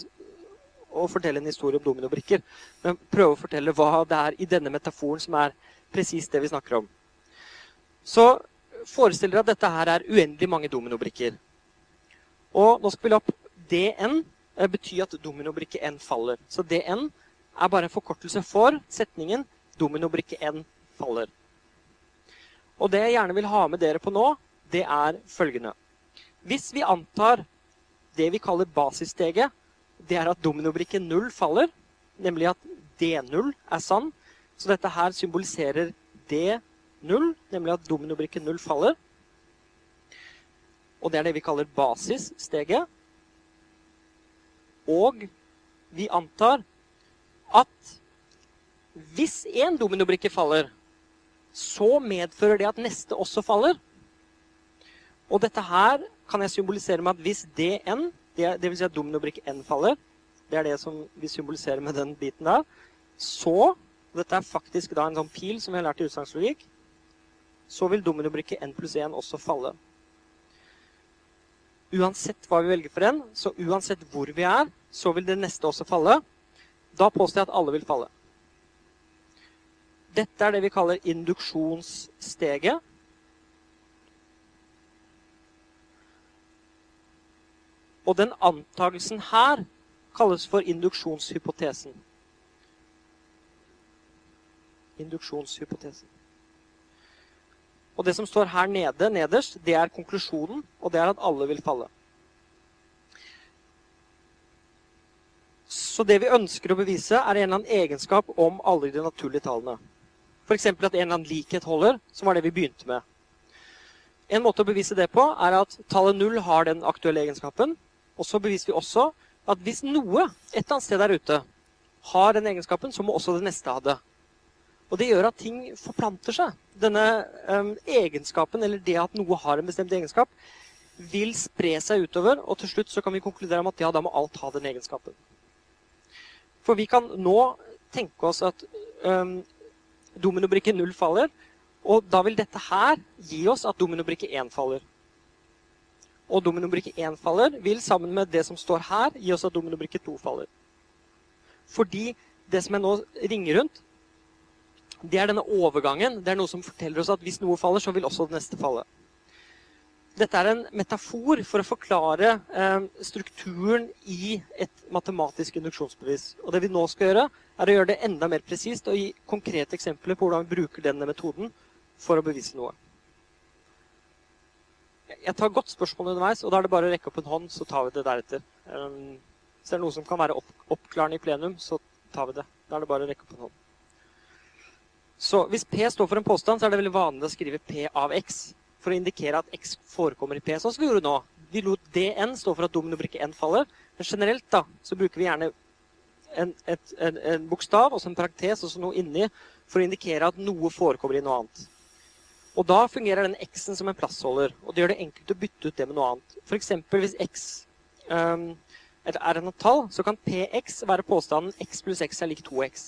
og fortelle en historie om dominobrikker, men prøve å fortelle hva det er i denne metaforen som er presist det vi snakker om. Så forestill dere at dette her er uendelig mange dominobrikker. Og nå vi la opp DN betyr bety at dominobrikke N faller. Så DN er bare en forkortelse for setningen dominobrikke N faller. Og det jeg gjerne vil ha med dere på nå, det er følgende. Hvis vi antar det vi kaller basissteget, det er at dominobrikke 0 faller, nemlig at D0 er sann. Så dette her symboliserer D0, nemlig at dominobrikke 0 faller. Og det er det vi kaller basissteget. Og vi antar at hvis én dominobrikke faller, så medfører det at neste også faller. Og dette her kan jeg symbolisere med at hvis DN det, vil si at dominobrikke N faller. Det er det som vi symboliserer med den biten der. Så Dette er faktisk da en sånn pil som vi har lært i utsagnslogikk. Så vil dominobrikke N pluss 1 også falle. Uansett hva vi velger for en, så uansett hvor vi er, så vil det neste også falle. Da påstår jeg at alle vil falle. Dette er det vi kaller induksjonssteget. Og den antakelsen her kalles for induksjonshypotesen. Induksjonshypotesen. Og det som står her nede, nederst, det er konklusjonen, og det er at alle vil falle. Så det vi ønsker å bevise, er en eller annen egenskap om alle de naturlige tallene. F.eks. at en eller annen likhet holder, som var det vi begynte med. En måte å bevise det på er at tallet null har den aktuelle egenskapen, og så beviser vi også at hvis noe et eller annet sted der ute har den egenskapen, så må også det neste ha det. Og det gjør at ting forplanter seg. Denne um, egenskapen, eller det at noe har en bestemt egenskap, vil spre seg utover, og til slutt så kan vi konkludere med at ja, da må alt ha den egenskapen. For vi kan nå tenke oss at um, dominobrikke 0 faller, og da vil dette her gi oss at dominobrikke 1 faller og dominobrikke 1 faller, vil sammen med det som står her, gi oss at dominobrikke 2 faller. Fordi det som jeg nå ringer rundt, det er denne overgangen. Det er noe som forteller oss at hvis noe faller, så vil også det neste falle. Dette er en metafor for å forklare eh, strukturen i et matematisk induksjonsbevis. Og det vi nå skal gjøre, er å gjøre det enda mer presist og gi konkrete eksempler på hvordan vi bruker denne metoden for å bevise noe jeg tar godt spørsmål underveis, og da er det bare å rekke opp en hånd, så tar vi det deretter. Um, hvis det er noe som kan være opp, oppklarende i plenum, så tar vi det. Da er det bare å rekke opp en hånd. Så hvis P står for en påstand, så er det veldig vanlig å skrive P av X for å indikere at X forekommer i P, sånn som vi gjorde nå. Vi lot DN stå for at dominobrikke N faller, men generelt da, så bruker vi gjerne en, et, en, en bokstav og en parentes og så noe inni for å indikere at noe forekommer i noe annet. Og da fungerer den x-en som en plassholder, og det gjør det enkelt å bytte ut det med noe annet. F.eks. hvis x um, er et tall, så kan px være påstanden x pluss x er lik 2x.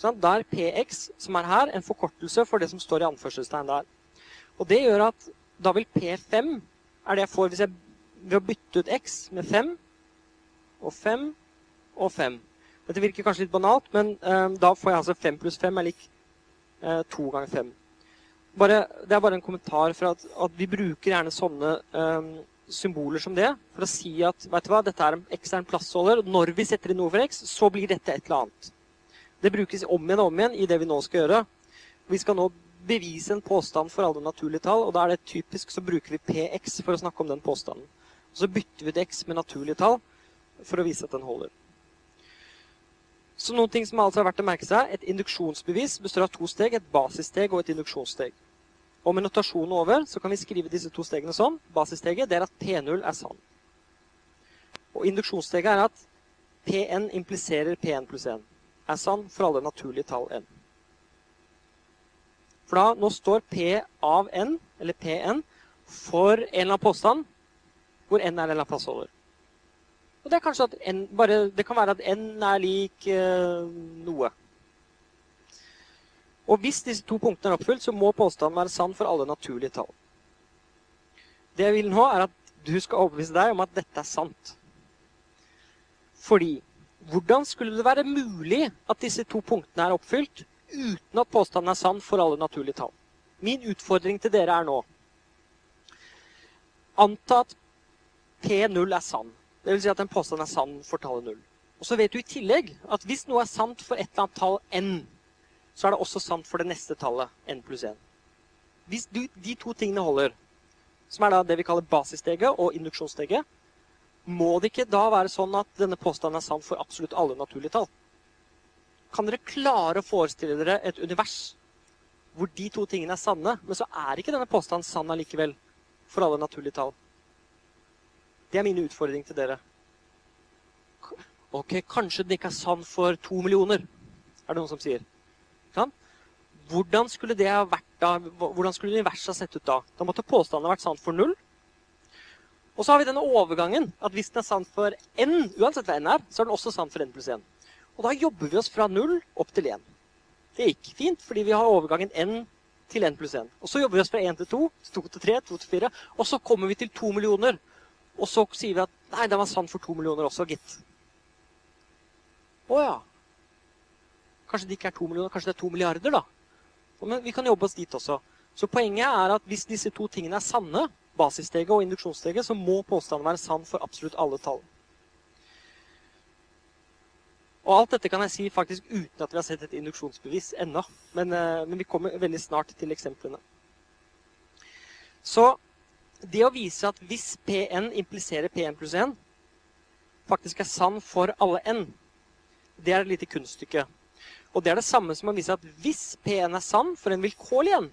Sånn, da er px, som er her, en forkortelse for det som står i anførselstegn der. Og det gjør at da vil P5 er det jeg får hvis jeg ved å bytte ut X med 5 og 5 og 5. Dette virker kanskje litt banalt, men uh, da får jeg altså 5 pluss 5 er lik uh, 2 ganger 5. Bare, det er bare en kommentar for at, at vi bruker gjerne sånne um, symboler som det for å si at vet du hva, dette er en ekstern plassholder. og Når vi setter inn noe for X, så blir dette et eller annet. Det brukes om igjen og om igjen i det vi nå skal gjøre. Vi skal nå bevise en påstand for alle naturlige tall, og da er det typisk så bruker vi px for å snakke om den påstanden. Og så bytter vi ut x med naturlige tall for å vise at den holder. Så noen ting som altså er verdt å merke seg. Et induksjonsbevis består av to steg, et basissteg og et induksjonssteg. Og med notasjonen over så kan vi skrive disse to stegene sånn. Basissteget det er at P0 er sann. Og induksjonssteget er at P1 impliserer P1 pluss 1. Er sann for alle naturlige tall n. Da, nå står P av N, eller PN, for en eller annen påstand hvor N er en eller annen plassholder. Og det, er at N, bare, det kan være at N er lik eh, noe. Og hvis disse to punktene er oppfylt, så må påstanden være sann for alle naturlige tall. Det jeg vil nå, er at du skal overbevise deg om at dette er sant. Fordi hvordan skulle det være mulig at disse to punktene er oppfylt uten at påstanden er sann for alle naturlige tall. Min utfordring til dere er nå Anta at P0 er sann. Dvs. Si at en påstand er sann for tallet 0. Og så vet du i tillegg at hvis noe er sant for et eller annet tall n, så er det også sant for det neste tallet n pluss 1. Hvis du, de to tingene holder, som er da det vi kaller basissteget og induksjonssteget, må det ikke da være sånn at denne påstanden er sann for absolutt alle naturlige tall? Kan dere klare å forestille dere et univers hvor de to tingene er sanne, men så er ikke denne påstanden sann allikevel for alle naturlige tall? Det er min utfordring til dere. Ok, kanskje den ikke er sann for to millioner, er det noen som sier. Kan? Hvordan skulle det ha vært da? Hvordan skulle universet ha sett ut da? Da måtte påstanden ha vært sann for null. Og så har vi denne overgangen. At hvis den er sann for n, uansett hva n er, så er den også sann for n pluss 1. Og da jobber vi oss fra null opp til 1. Det gikk fint, fordi vi har overgangen n til n pluss 1. Og så jobber vi oss fra 1 til 2, 2 til 3, 2 til 4, og så kommer vi til 2 millioner. Og så sier vi at nei, det var sann for 2 millioner også, gitt. Å ja. Kanskje det ikke er 2 millioner, kanskje det er 2 milliarder, da. Men vi kan jobbe oss dit også. Så poenget er at hvis disse to tingene er sanne, basissteget og induksjonssteget, så må påstanden være sann for absolutt alle tall. Og alt dette kan jeg si faktisk uten at vi har sett et induksjonsbevis ennå. Men, eh, men, vi kommer veldig snart til eksemplene. Så det å vise at hvis Pn impliserer Pn pluss 1, faktisk er sann for alle n, det er et lite kunststykke. Og det er det samme som å vise at hvis Pn er sann for en vilkårlig n,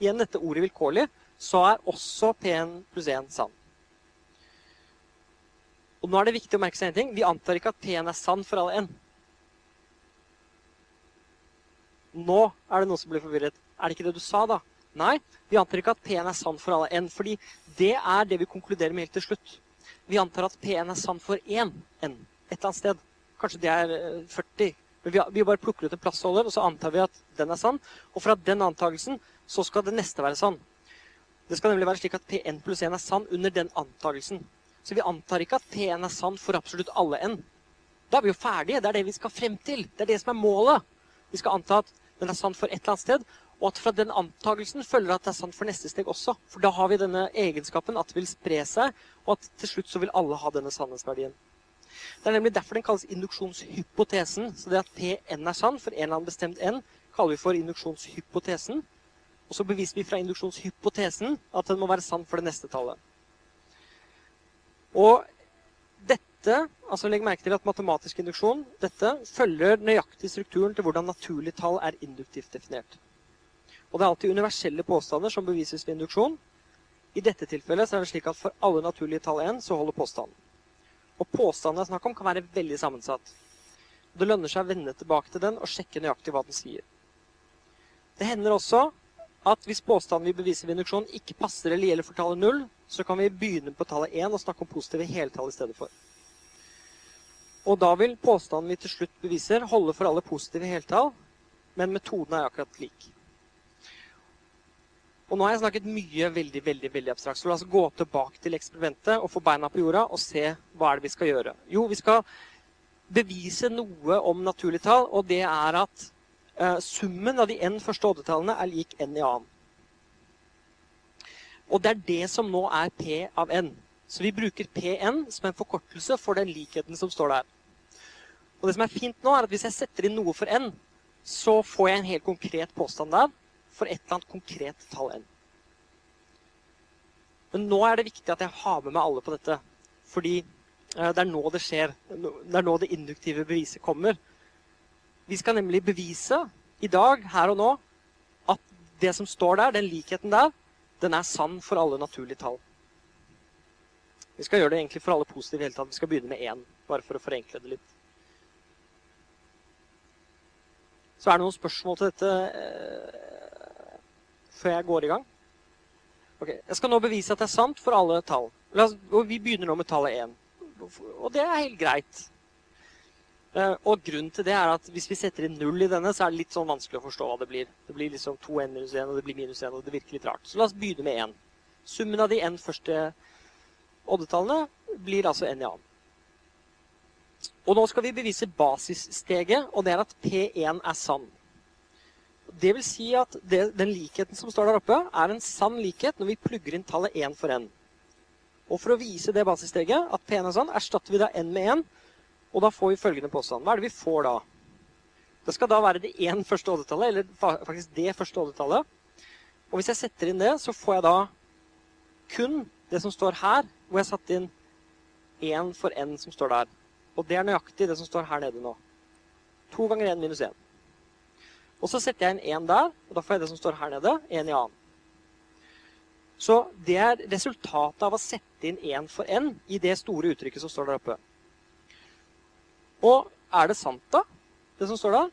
igjen dette ordet vilkårlig, så er også Pn pluss 1 sann. Og nå er det viktig å merke seg en ting. Vi antar ikke at Pn er sann for alle n. Nå er det noen som blir forvirret. Er det ikke det du sa, da? Nei, vi antar ikke at P1 er sann for alle n, fordi det er det vi konkluderer med helt til slutt. Vi antar at P1 er sann for én n et eller annet sted. Kanskje det er 40. Eh, Men vi, vi bare plukker ut en plassholder, og så antar vi at den er sann. Og fra den antakelsen så skal det neste være sann. Det skal nemlig være slik at P1 pluss 1 er sann under den antakelsen. Så vi antar ikke at P1 er sann for absolutt alle n. Da er vi jo ferdige. Det er det vi skal frem til. Det er det som er målet. Vi skal anta at den er sann for et eller annet sted. Og at fra den antakelsen følger at det er sant for neste steg også. For da har vi denne egenskapen at det vil spre seg, og at til slutt så vil alle ha denne sannhetsverdien. Det er nemlig derfor den kalles induksjonshypotesen. Så det at Pn er sann for en eller annen bestemt n, kaller vi for induksjonshypotesen. Og så beviser vi fra induksjonshypotesen at den må være sann for det neste tallet. Og dette, altså Legg merke til at matematisk induksjon dette følger nøyaktig strukturen til hvordan naturlige tall er induktivt definert. Og Det er alltid universelle påstander som bevises ved induksjon. I dette tilfellet så er det slik at for alle naturlige tall 1 så holder påstanden. Og påstanden det er snakk om, kan være veldig sammensatt. Og Det lønner seg å vende tilbake til den og sjekke nøyaktig hva den sier. Det hender også at hvis påstanden vi beviser ved induksjon, ikke passer eller gjelder for tallet 0, så kan vi begynne på tallet 1 og snakke om positive heltall i stedet for. Og da vil påstanden vi til slutt beviser, holde for alle positive heltall, men metoden er akkurat lik. Og nå har jeg snakket mye veldig veldig, veldig abstrakt, så la oss gå tilbake til eksperimentet og få beina på jorda og se hva er det vi skal gjøre. Jo, vi skal bevise noe om naturlige tall, og det er at uh, summen av de n første oddetallene er lik n i annen. Og det er det som nå er p av n. Så vi bruker pn som en forkortelse for den likheten som står der. Og det som er fint nå, er at hvis jeg setter inn noe for n, så får jeg en helt konkret påstand der for et eller annet konkret tall n. Men nå er det viktig at jeg har med meg alle på dette. Fordi eh, det er nå det skjer. Det er nå det induktive beviset kommer. Vi skal nemlig bevise i dag, her og nå, at det som står der, den likheten der, den er sann for alle naturlige tall. Vi skal gjøre det egentlig for alle positive i hele tatt. Vi skal begynne med én, bare for å forenkle det litt. Så er det noen spørsmål til dette eh, før jeg går i gang. Ok, Jeg skal nå bevise at det er sant for alle tall. og Vi begynner nå med tallet 1. Og det er helt greit. Eh, og grunnen til det er at hvis vi setter inn null i denne, så er det litt sånn vanskelig å forstå hva det blir. Det blir liksom 2n minus 1, og det blir minus 1, og det virker litt rart. Så la oss begynne med 1. Summen av de n første oddetallene blir altså n i annen. Og nå skal vi bevise basissteget, og det er at P1 er sann. Det vil si at det, den likheten som står der oppe, er en sann likhet når vi plugger inn tallet 1 for n. Og for å vise det basissteget, at P1 er sann, erstatter vi da n med 1, og da får vi følgende påstand. Hva er det vi får da? Det skal da være det én første oddetallet, eller faktisk det første oddetallet. Og hvis jeg setter inn det, så får jeg da kun det som står her, hvor jeg satte inn 1 for n som står der. Og det er nøyaktig det som står her nede nå. To ganger én minus én. Og så setter jeg inn én der, og da får jeg det som står her nede, én i annen. Så det er resultatet av å sette inn én for n i det store uttrykket som står der oppe. Og er det sant, da, det som står der?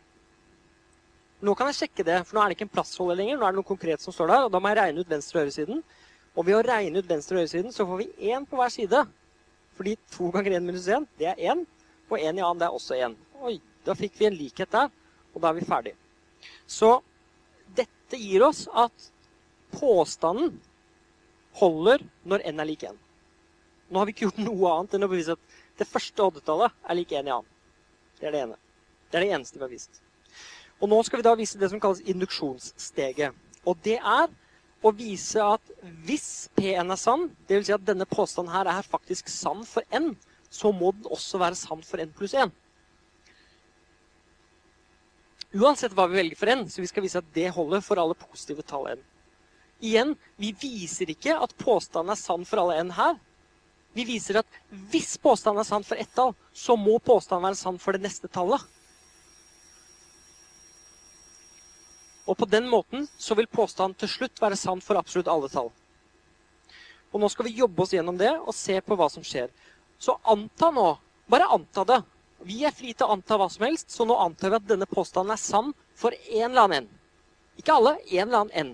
Nå kan jeg sjekke det, for nå er det ikke en plassholder lenger. Nå er det noe konkret som står der, og da må jeg regne ut venstre og høyresiden. Og ved å regne ut venstre og høyresiden, så får vi én på hver side. Fordi to ganger én minus én, det er én. Og én i annen, det er også én. Oi, da fikk vi en likhet der, og da er vi ferdig. Så dette gir oss at påstanden holder når n er lik 1. Nå har vi ikke gjort noe annet enn å bevise at det første oddetallet er lik 1 i annen. Det er det ene. Det er det eneste vi har vist. Og nå skal vi da vise det som kalles induksjonssteget. Og det er å vise at hvis P-en er sann, dvs. Si at denne påstanden her er faktisk sann for n, så må den også være sann for n pluss 1. Uansett hva vi velger for n, så vi skal vise at det holder for alle positive tall n. Igjen, vi viser ikke at påstanden er sann for alle n her. Vi viser at hvis påstanden er sann for ett tall, så må påstanden være sann for det neste tallet. Og på den måten så vil påstanden til slutt være sann for absolutt alle tall. Og nå skal vi jobbe oss gjennom det og se på hva som skjer. Så anta nå. Bare anta det. Vi er fri til å anta hva som helst, så nå antar vi at denne påstanden er sann for en eller annen n. Ikke alle, en eller annen n.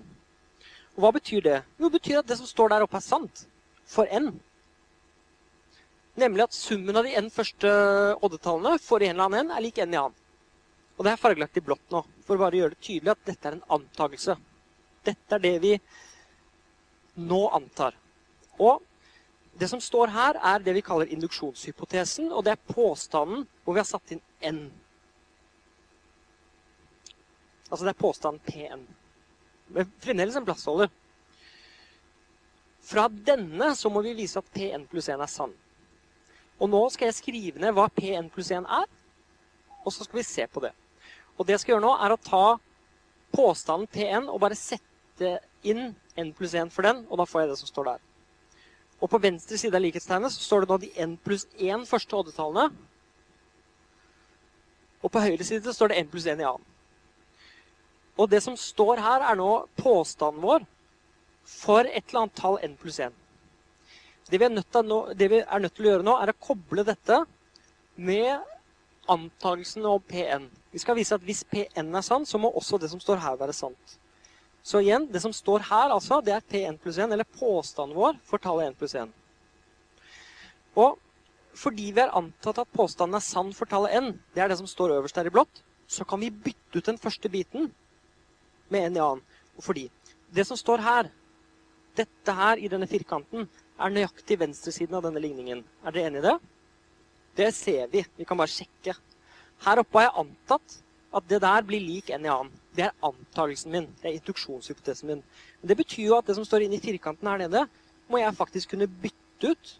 Og hva betyr det? Jo, det betyr at det som står der oppe, er sant. For n. Nemlig at summen av de n første oddetallene for en eller annen n er lik n i annen. Og det er fargelagt i blått nå, for bare å gjøre det tydelig at dette er en antakelse. Dette er det vi nå antar. Og det som står her, er det vi kaller induksjonshypotesen, og det er påstanden hvor vi har satt inn n. Altså det er påstanden Pn. Men fremdeles en plassholder. Fra denne så må vi vise at Pn pluss 1 er sann. Og nå skal jeg skrive ned hva Pn pluss 1 er, og så skal vi se på det. Og det jeg skal gjøre nå, er å ta påstanden P1 og bare sette inn n pluss 1 for den, og da får jeg det som står der. Og på venstre side av likhetstegnet så står det nå de n pluss 1 første oddetallene. Og på høyre side står det n pluss 1 i annen. Og det som står her, er nå påstanden vår for et eller annet tall n pluss 1. Det vi, nå, det vi er nødt til å gjøre nå, er å koble dette med antakelsen om Pn. Vi skal vise at hvis Pn er sann, så må også det som står her, være sant. Så igjen, det som står her, altså, det er P1 pluss 1, eller påstanden vår for tallet 1 pluss 1. Og fordi vi har antatt at påstanden er sann for tallet n, det er det som står øverst der i blått, så kan vi bytte ut den første biten med en i annen. Fordi det som står her, dette her i denne firkanten, er nøyaktig venstresiden av denne ligningen. Er dere enig i det? Det ser vi. Vi kan bare sjekke. Her oppe har jeg antatt at det der blir lik en i annen. Det er antakelsen min. Det er introduksjonshypotesen min. Men det betyr jo at det som står inne i firkanten her nede, må jeg faktisk kunne bytte ut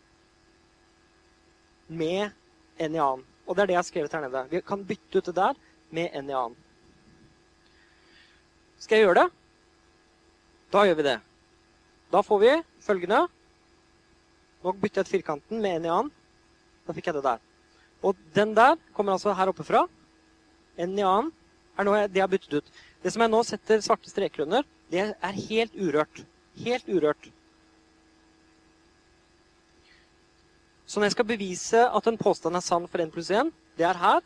med en i annen. Og det er det jeg har skrevet her nede. Vi kan bytte ut det der med en i annen. Skal jeg gjøre det? Da gjør vi det. Da får vi følgende. Nå bytter jeg ut firkanten med en i annen. Da fikk jeg det der. Og den der kommer altså her oppe fra. En annen er noe jeg, det har byttet ut. Det som jeg nå setter svarte streker under, det er helt urørt. Helt urørt. Så når jeg skal bevise at en påstand er sann for 1 pluss 1, det er her,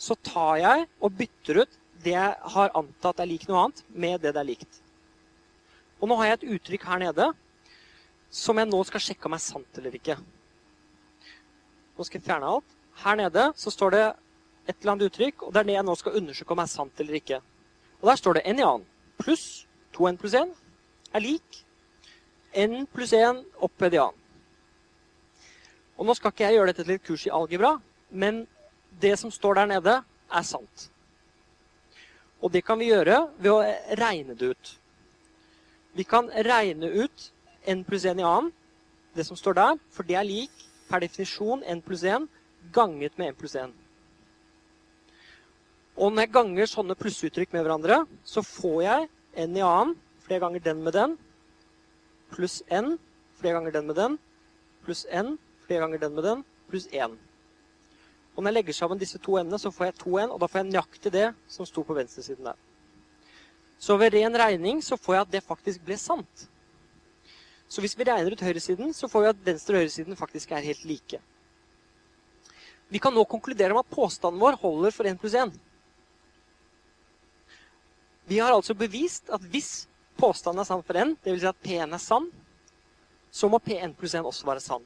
så tar jeg og bytter ut det jeg har antatt er lik noe annet, med det det er likt. Og nå har jeg et uttrykk her nede som jeg nå skal sjekke om er sant eller ikke. Nå skal jeg fjerne alt. Her nede så står det et eller annet uttrykk, og det er det jeg nå skal undersøke om er sant eller ikke. Og der står det n i annen pluss 2n pluss 1 er lik n pluss 1 opphevd i annen. Og nå skal ikke jeg gjøre dette til et kurs i algebra, men det som står der nede, er sant. Og det kan vi gjøre ved å regne det ut. Vi kan regne ut n pluss 1 i annen, det som står der, for det er lik per definisjon n pluss 1 ganget med n pluss 1. Og når jeg ganger sånne plussuttrykk med hverandre, så får jeg n i annen flere ganger den med den, pluss n flere ganger den med den, pluss n flere ganger den med den, pluss 1. Og når jeg legger sammen disse to n-ene, så får jeg 2n, og da får jeg nøyaktig det som sto på venstresiden der. Så ved ren regning så får jeg at det faktisk ble sant. Så hvis vi regner ut høyresiden, så får vi at venstre og høyresiden faktisk er helt like. Vi kan nå konkludere med at påstanden vår holder for 1 pluss 1. Vi har altså bevist at hvis påstanden er sann for n, dvs. Si at P1 er sann, så må P1 pluss 1 også være sann.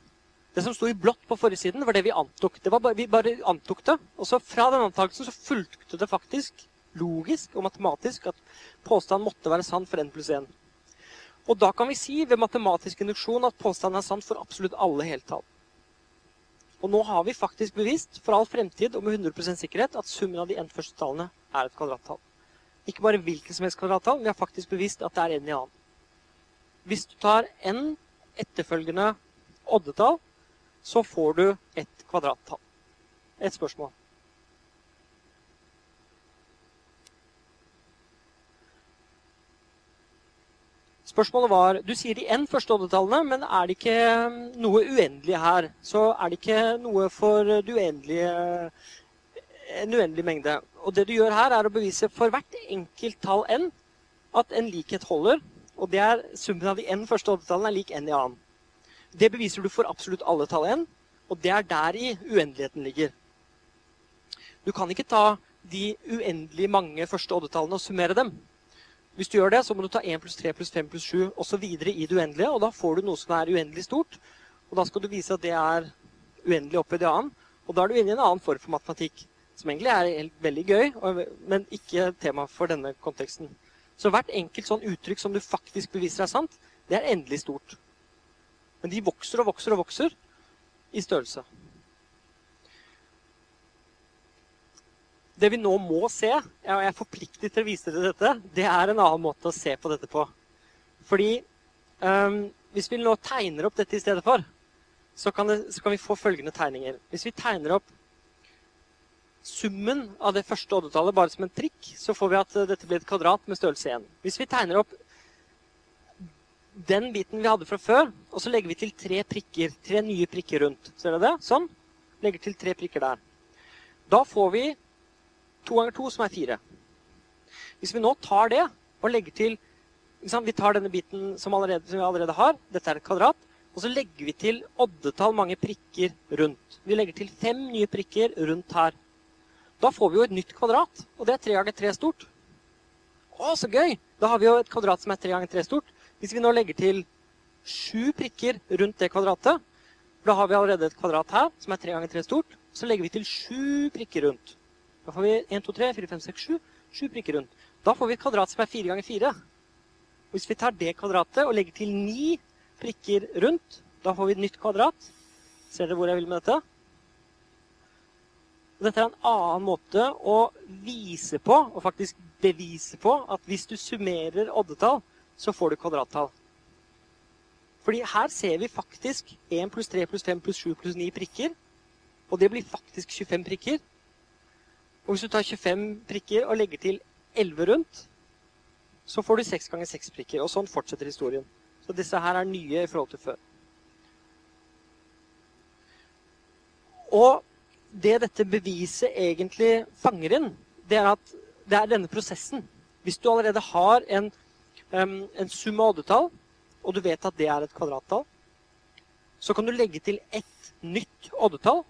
Det som sto i blått på forrige siden, var det vi antok. Det bare, vi bare antok det. Og så fra den antakelsen så fulgte det faktisk logisk og matematisk at påstanden måtte være sann for n pluss 1. Og da kan vi si ved matematisk induksjon at påstanden er sann for absolutt alle heltall. Og nå har vi faktisk bevist for all fremtid og med 100% sikkerhet at summen av de n første tallene er et kvadrattall. Ikke bare hvilket som helst kvadrattall, vi har faktisk bevist at det er n i annen. Hvis du tar n etterfølgende oddetall, så får du et kvadrattall. Et spørsmål. Spørsmålet var Du sier de n første oddetallene, men er det ikke um, noe uendelig her? Så er det ikke noe for en uendelig mengde. Og det du gjør her, er å bevise for hvert enkelt tall n at en likhet holder. Og det er summen av de n første oddetallene er lik n i annen. Det beviser du for absolutt alle tall n, og det er der i uendeligheten ligger. Du kan ikke ta de uendelig mange første oddetallene og summere dem. Hvis du gjør det, så må du ta 1 pluss 3 pluss 5 pluss 7 osv. i det uendelige, og da får du noe som er uendelig stort. Og da skal du vise at det er uendelig oppi det annet. Og da er du inne i en annen form for matematikk som egentlig er veldig gøy, men ikke tema for denne konteksten. Så hvert enkelt sånn uttrykk som du faktisk beviser er sant, det er endelig stort. Men de vokser og vokser og vokser i størrelse. Det vi nå må se, og jeg er forpliktet til å vise dere dette, det er en annen måte å se på dette på. Fordi um, hvis vi nå tegner opp dette i stedet for, så kan, det, så kan vi få følgende tegninger. Hvis vi tegner opp summen av det første oddetallet bare som en trikk, så får vi at eh, dette blir et kvadrat med størrelse 1. Hvis vi tegner opp den biten vi hadde fra før, og så legger vi til tre prikker, tre nye prikker rundt. Ser dere det? Sånn. Legger til tre prikker der. Da får vi to ganger to, som er fire. Hvis vi nå tar det og legger til Vi tar denne biten som, allerede, som vi allerede har. Dette er et kvadrat. Og så legger vi til oddetall mange prikker rundt. Vi legger til fem nye prikker rundt her. Da får vi jo et nytt kvadrat, og det er tre ganger tre stort. Å, så gøy! Da har vi jo et kvadrat som er tre ganger tre stort. Hvis vi nå legger til sju prikker rundt det kvadratet, da har vi allerede et kvadrat her som er tre ganger tre stort, så legger vi til sju prikker rundt. Da får vi 1, 2, 3, 4, 5, 6, 7. 7 prikker rundt. Da får vi et kvadrat som er 4 ganger 4. Hvis vi tar det kvadratet og legger til 9 prikker rundt, da får vi et nytt kvadrat. Ser dere hvor jeg vil med dette? Og dette er en annen måte å vise på, og faktisk bevise på, at hvis du summerer oddetall, så får du kvadrattall. Fordi her ser vi faktisk 1 pluss 3 pluss 5 pluss 7 pluss 9 prikker. Og det blir faktisk 25 prikker. Og hvis du tar 25 prikker og legger til 11 rundt, så får du 6 ganger 6 prikker. Og sånn fortsetter historien. Så disse her er nye i forhold til før. Og det dette beviset egentlig fanger inn, det er at det er denne prosessen. Hvis du allerede har en, um, en sum av oddetall, og du vet at det er et kvadrattall, så kan du legge til ett nytt oddetall.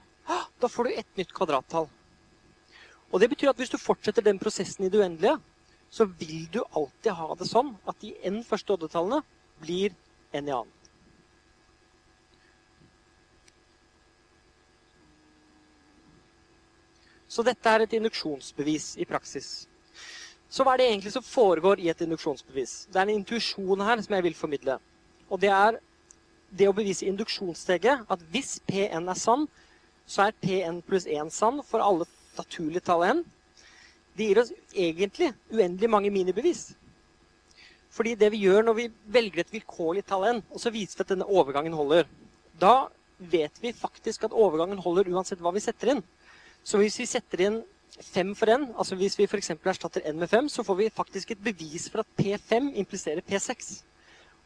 Da får du ett nytt kvadrattall. Og det betyr at hvis du fortsetter den prosessen i det uendelige, så vil du alltid ha det sånn at de n første oddetallene blir n i annen. Så dette er et induksjonsbevis i praksis. Så hva er det egentlig som foregår i et induksjonsbevis? Det er en intuisjon her som jeg vil formidle. Og det er det å bevise induksjonssteget at hvis P1 er sann, så er P1 pluss 1 sann for alle naturlige tall n. Det gir oss egentlig uendelig mange minibevis. Fordi det vi gjør når vi velger et vilkårlig tall n, og så viser vi at denne overgangen holder, da vet vi faktisk at overgangen holder uansett hva vi setter inn. Så hvis vi setter inn 5 for n, altså hvis vi f.eks. erstatter n med 5, så får vi faktisk et bevis for at P5 impliserer P6.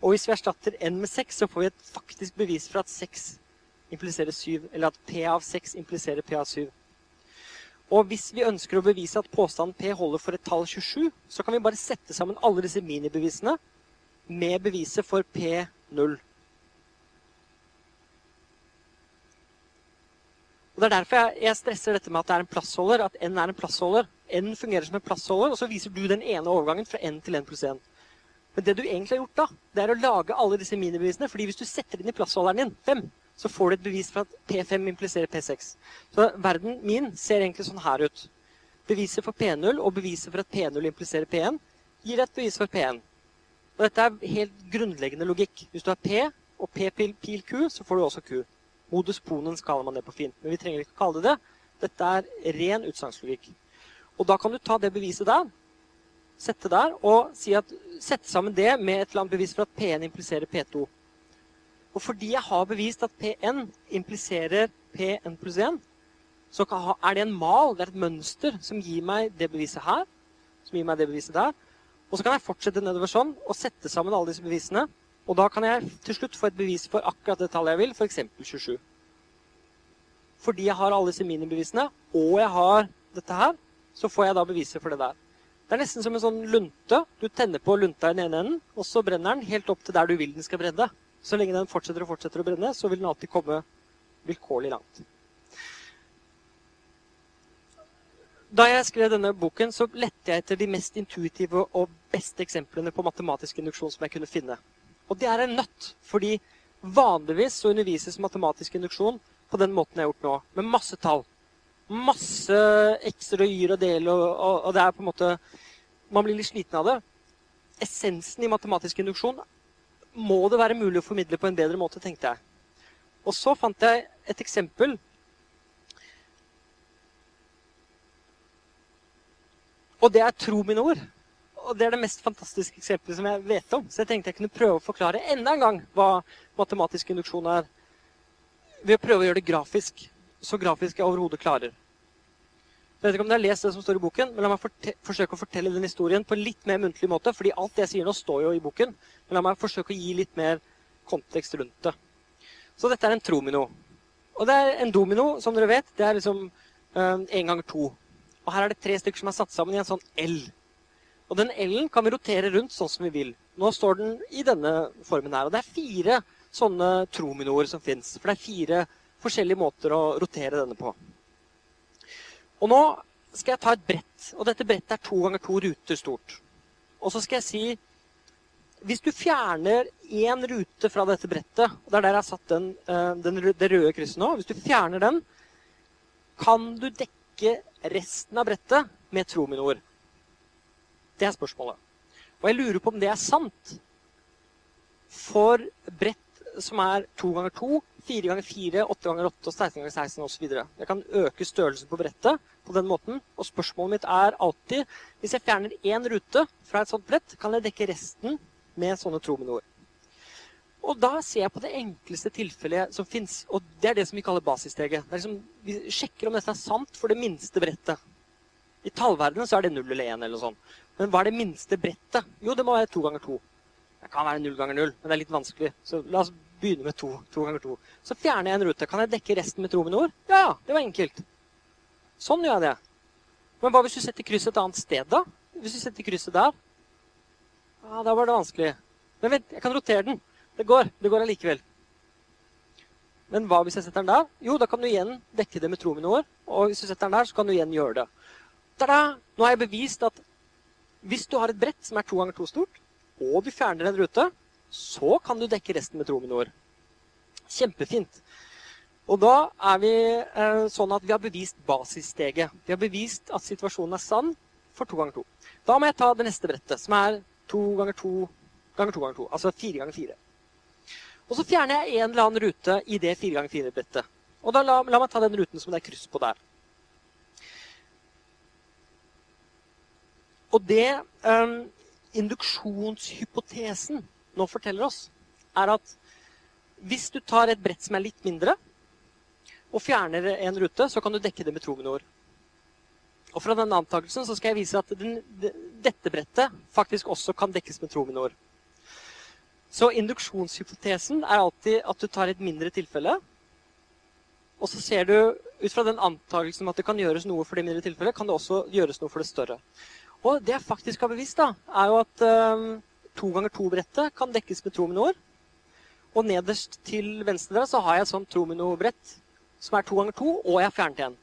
Og hvis vi erstatter n med 6, så får vi et faktisk bevis for at 6 impliserer 7, eller at P av 6 impliserer P av 7. Og hvis vi ønsker å bevise at påstanden P holder for et tall 27, så kan vi bare sette sammen alle disse minibevisene med beviset for P0. Og Det er derfor jeg, stresser dette med at det er en plassholder, at n er en plassholder. N fungerer som en plassholder, og så viser du den ene overgangen fra n til n pluss 1. Men det du egentlig har gjort, da, det er å lage alle disse minibevisene. fordi hvis du setter inn i plassholderen din 5, så får du et bevis for at P5 impliserer P6. Så verden min ser egentlig sånn her ut. Beviset for P0 og beviset for at P0 impliserer P1 gir et bevis for P1. Og dette er helt grunnleggende logikk. Hvis du har P og P pil Q, så får du også Q. Modus ponens kaller man det på fint. Men vi trenger ikke å kalle det det. Dette er ren utsagnslogikk. Og da kan du ta det beviset der, sette der, og si at, sette sammen det med et eller annet bevis for at P1 impliserer P2. Og fordi jeg har bevist at P1 impliserer P1 pluss 1, så er det en mal, det er et mønster, som gir meg det beviset her, som gir meg det beviset der. Og så kan jeg fortsette nedover sånn og sette sammen alle disse bevisene. Og da kan jeg til slutt få et bevis for akkurat det tallet jeg vil, f.eks. 27. Fordi jeg har alle disse minibevisene, og jeg har dette her, så får jeg da beviset for det der. Det er nesten som en sånn lunte. Du tenner på lunta i den ene enden, og så brenner den helt opp til der du vil den skal brenne. Så lenge den fortsetter og fortsetter å brenne, så vil den alltid komme vilkårlig langt. Da jeg skrev denne boken, så lette jeg etter de mest intuitive og beste eksemplene på matematisk induksjon som jeg kunne finne. Og det er en nøtt, fordi vanligvis så undervises matematisk induksjon på den måten jeg har gjort nå, med masse tall. Masse x-er og y-er og deler, og, og, og, det er på en måte Man blir litt sliten av det. Essensen i matematisk induksjon må det være mulig å formidle på en bedre måte, tenkte jeg. Og så fant jeg et eksempel Og det er tro mine ord og det er det mest fantastiske eksempelet som jeg vet om. Så jeg tenkte jeg kunne prøve å forklare enda en gang hva matematisk induksjon er. Ved å prøve å gjøre det grafisk. Så grafisk jeg overhodet klarer. Jeg vet ikke om dere har lest det som står i boken, men la meg forsøke å fortelle den historien på en litt mer muntlig måte. fordi alt det jeg sier nå, står jo i boken. Men la meg forsøke å gi litt mer kontekst rundt det. Så dette er en tromino. Og det er en domino, som dere vet. Det er liksom én uh, ganger to. Og her er det tre stykker som er satt sammen i en sånn L. Og den L-en kan vi rotere rundt sånn som vi vil. Nå står den i denne formen her. Og det er fire sånne trominoer som fins. For det er fire forskjellige måter å rotere denne på. Og nå skal jeg ta et brett. Og dette brettet er to ganger to ruter stort. Og så skal jeg si Hvis du fjerner én rute fra dette brettet, og det er der jeg har satt den, eh, den, det røde krysset nå Hvis du fjerner den, kan du dekke resten av brettet med Trominor? Det er spørsmålet. Og jeg lurer på om det er sant for brett som er to ganger to, fire ganger fire, åtte ganger åtte og 16 ganger 16 osv. Jeg kan øke størrelsen på brettet på den måten. Og spørsmålet mitt er alltid hvis jeg fjerner én rute fra et sånt brett, kan jeg dekke resten med sånne trominoer. Og da ser jeg på det enkleste tilfellet som fins, og det er det som vi kaller basissteget. Liksom, vi sjekker om dette er sant for det minste brettet. I tallverdenen så er det 0 eller 1 eller sånt. Men hva er det minste brettet? Jo, det må være 2 ganger 2. Det kan være 0 ganger 0, men det er litt vanskelig. Så la oss begynne med to, to ganger to. Så fjerner jeg en rute. Kan jeg dekke resten med trominord? Ja, det var enkelt. Sånn gjør jeg det. Men hva hvis du setter krysset et annet sted, da? Hvis du setter krysset der? Ja, da var det vanskelig. Men vent, jeg kan rotere den. Det går. Det går allikevel. Men hva hvis jeg setter den der? Jo, da kan du igjen dekke det med trominord. Og hvis du setter den der, så kan du igjen gjøre det. Tada! Nå har jeg bevist at hvis du har et brett som er to ganger to stort, og du fjerner en rute, så kan du dekke resten med trominord. Kjempefint. Og da er vi eh, sånn at vi har bevist basissteget. Vi har bevist at situasjonen er sann for to ganger to. Da må jeg ta det neste brettet, som er to ganger to ganger to ganger to. Altså fire ganger fire. Og så fjerner jeg en eller annen rute i det fire ganger fire-brettet. Og da la, la, meg ta den ruten som det er kryss på der. Og det um, induksjonshypotesen nå forteller oss, er at hvis du tar et brett som er litt mindre, og fjerner en rute, så kan du dekke det med trominoer. Og fra denne antakelsen så skal jeg vise at den, dette brettet faktisk også kan dekkes med trominoer. Så induksjonshypotesen er alltid at du tar et mindre tilfelle, og så ser du ut fra den antakelsen at det kan gjøres noe for det mindre tilfellet, kan det også gjøres noe for det større. Og det jeg faktisk har bevist, da, er jo at um, to ganger to-brettet kan dekkes med trominoer. Og nederst til venstre der så har jeg et sånt trominobrett som er to ganger to, og jeg har fjernet en.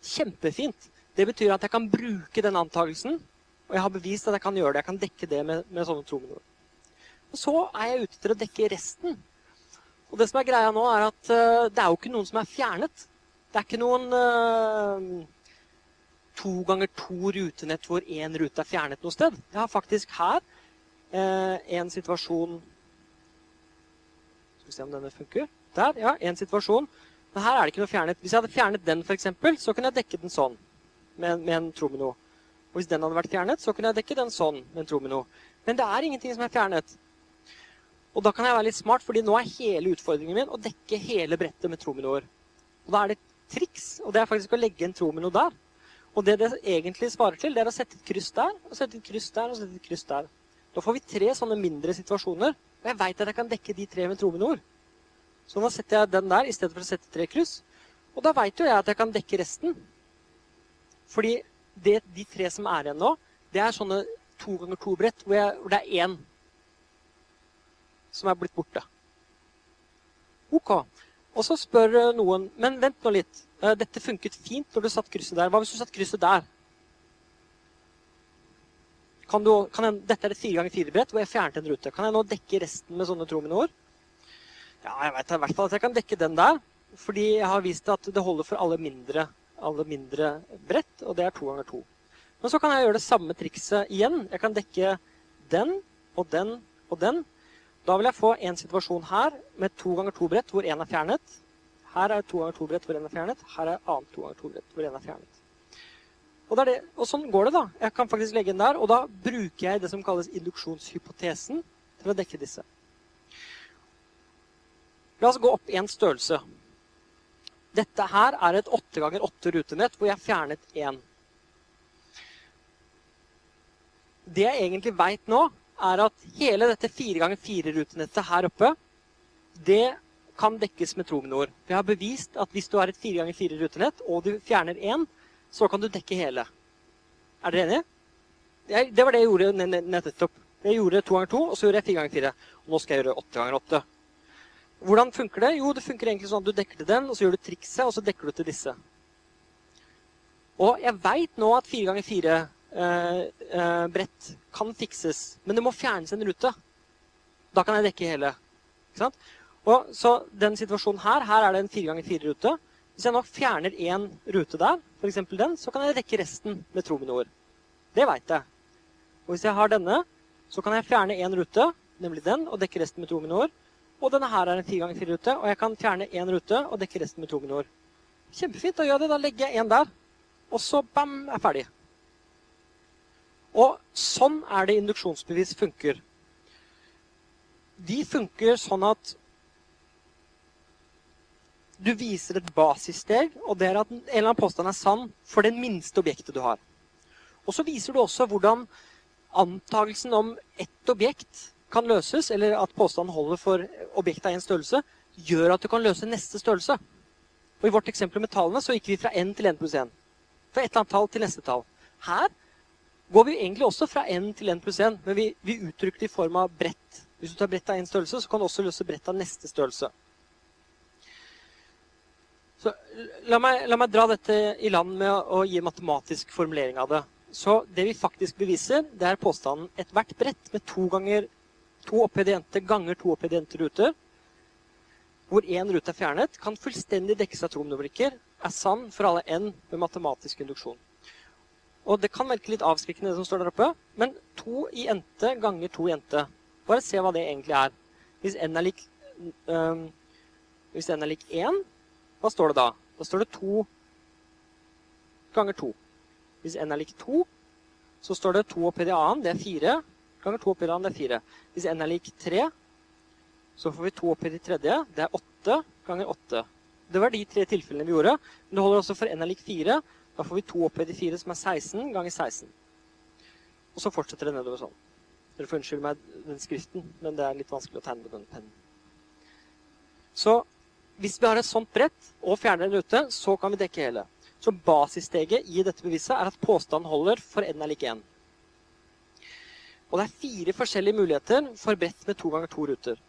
Kjempefint. Det betyr at jeg kan bruke den antakelsen, og jeg har bevist at jeg kan gjøre det. Jeg kan dekke det med, med sånne trominoer. Og så er jeg ute etter å dekke resten. Og det som er greia nå, er at uh, det er jo ikke noen som er fjernet. Det er ikke noen uh, to ganger to rutenett hvor én rute er fjernet noe sted. Jeg har faktisk her en situasjon Skal vi se om denne funker. Der, ja, en situasjon. Men her er det ikke noe fjernet. Hvis jeg hadde fjernet den, eksempel, så kunne jeg dekke den sånn med, med en tromino. Og hvis den hadde vært fjernet, så kunne jeg dekke den sånn med en tromino. Men det er ingenting som er fjernet. Og da kan jeg være litt smart, fordi nå er hele utfordringen min å dekke hele brettet med trominoer. Og da er det et triks, og det er faktisk å legge en tromino der. Og det det egentlig svarer til, det er å sette et kryss der, og sette et kryss der, og sette et kryss der. Da får vi tre sånne mindre situasjoner, og jeg veit at jeg kan dekke de tre med trominoer. Så nå setter jeg den der i stedet for å sette tre kryss. Og da veit jo jeg at jeg kan dekke resten. Fordi det, de tre som er igjen nå, det er sånne to ganger to brett hvor, hvor det er én som er blitt borte. Ok. Og så spør eh, noen Men vent nå litt. Eh, dette funket fint når du satt krysset der. Hva hvis du satt krysset der? Kan du, kan jeg, dette er et fire ganger fire-brett hvor jeg fjernet en rute. Kan jeg nå dekke resten med sånne trominoer? Ja, jeg vet i hvert fall at jeg kan dekke den der. Fordi jeg har vist at det holder for alle mindre, alle mindre brett, og det er to ganger to. Men så kan jeg gjøre det samme trikset igjen. Jeg kan dekke den og den og den. Da vil jeg få en situasjon her med to ganger to brett hvor én er fjernet. Her er to ganger to brett hvor én er fjernet. Her er annet to ganger to brett hvor én er fjernet. Og, det det. og, sånn går det, da. Jeg kan faktisk legge den der, og da bruker jeg det som kalles induksjonshypotesen til å dekke disse. La oss gå opp én størrelse. Dette her er et 8 ganger 8 rutenett hvor jeg fjernet én. Det jeg egentlig veit nå, er at hele dette 4 ganger 4 rutenettet her oppe, det kan dekkes med trominord. Vi har bevist at hvis du har et 4 ganger 4 rutenett, og du fjerner én, så kan du dekke hele. Er dere enige? Jeg, det var det jeg gjorde nettopp. Jeg gjorde 2 ganger 2, og så gjorde jeg 4 ganger 4. Og nå skal jeg gjøre 8 ganger 8. Hvordan funker det? Jo, det funker egentlig sånn at du dekker til den, og så gjør du trikset, og så dekker du til disse. Og jeg veit nå at 4 ganger 4 eh, eh, brett kan fikses, men det må fjernes en rute. Da kan jeg dekke hele. Ikke sant? Og så den situasjonen her, her er det en 4 ganger 4 rute. Hvis jeg nå fjerner én rute der, f.eks. den, så kan jeg dekke resten med trominor. Det veit jeg. Og hvis jeg har denne, så kan jeg fjerne én rute, nemlig den, og dekke resten med trominor. Og denne her er en 4 ganger 4 rute, og jeg kan fjerne én rute og dekke resten med trominor. Kjempefint. Da gjør jeg det. Da legger jeg én der, og så bam, er jeg ferdig. Og sånn er det induksjonsbevis funker. De funker sånn at du viser et basissteg, og det er at en eller annen påstand er sann for det minste objektet du har. Og så viser du også hvordan antagelsen om ett objekt kan løses, eller at påstanden holder for objektet av én størrelse, gjør at du kan løse neste størrelse. Og I vårt eksempel med tallene så gikk vi fra n til n pluss 1. Fra et eller annet tall til neste tall. Her går vi egentlig også fra n til n pluss 1, men vi, vi uttrykker det i form av brett. Hvis du tar brett av én størrelse, så kan du også løse brett av neste størrelse. Så la meg, la meg, dra dette i land med å, å gi matematisk formulering av det. Så det vi faktisk beviser, det er påstanden ethvert brett med to ganger to oppediente ganger to oppediente ruter, hvor én rute er fjernet, kan fullstendig dekkes av tromnummerikker, er sann for alle n med matematisk induksjon. Og det kan virke litt avskrekkende, det som står der oppe, men to i ente ganger to i ente. Bare se hva det egentlig er. Hvis n er lik, øh, hvis n er lik 1, hva står det da? Da står det 2 ganger 2. Hvis n er lik 2, så står det 2 oppi det annet, det er 4. Ganger 2 oppi det annet, det er 4. Hvis n er lik 3, så får vi 2 oppi det tredje. Det er 8 ganger 8. Det var de tre tilfellene vi gjorde. Men det holder også for n er lik 4. Da får vi 2 oppi det 4, som er 16 ganger 16. Og så fortsetter det nedover sånn. Dere får unnskylde meg den skriften, men det er litt vanskelig å tegne med den pennen. Så hvis vi har et sånt brett og fjerner en rute, så kan vi dekke hele. Så basissteget i dette beviset er at påstanden holder for n er lik 1. Og det er fire forskjellige muligheter for brett med to ganger to ruter.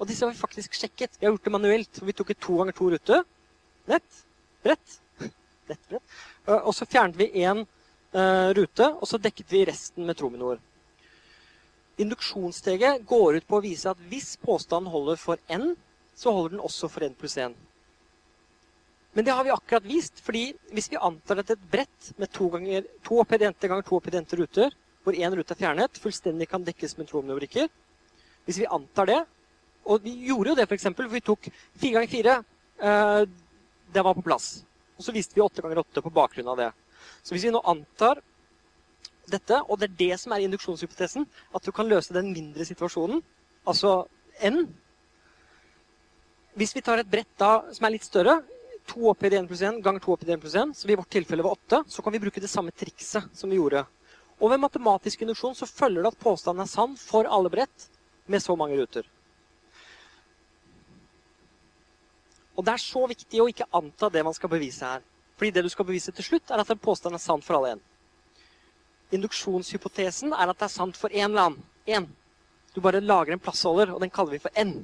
Og disse har vi faktisk sjekket. Vi har gjort det manuelt. Vi tok et to ganger to rute. Nett. Brett. Nett, brett. og så fjernet vi én eh, rute, og så dekket vi resten med trominor. Induksjonssteget går ut på å vise at hvis påstanden holder for n, så holder den også for 1 pluss 1. Men det har vi akkurat vist, fordi hvis vi antar at et brett med to, ganger, to oppedente ganger to oppedente ruter, hvor én rute er fjernet, fullstendig kan dekkes med tromlebrikker Hvis vi antar det Og vi gjorde jo det, f.eks. For vi tok fire ganger fire. Eh, det var på plass. Og så viste vi åtte ganger åtte på bakgrunn av det. Så hvis vi nå antar dette, og det er det som er induksjonshypotesen, at du kan løse den mindre situasjonen, altså n, hvis vi tar et brett da, som er litt større, to opphøyd i 1 pluss 1 ganger to opphøyd i 1 pluss 1, som i vårt tilfelle var 8, så kan vi bruke det samme trikset som vi gjorde. Og ved matematisk induksjon så følger det at påstanden er sann for alle brett med så mange ruter. Og det er så viktig å ikke anta det man skal bevise her. Fordi det du skal bevise til slutt, er at en påstand er sann for alle en. Induksjonshypotesen er at det er sant for én eller annen. En. Du bare lager en plassholder, og den kaller vi for n.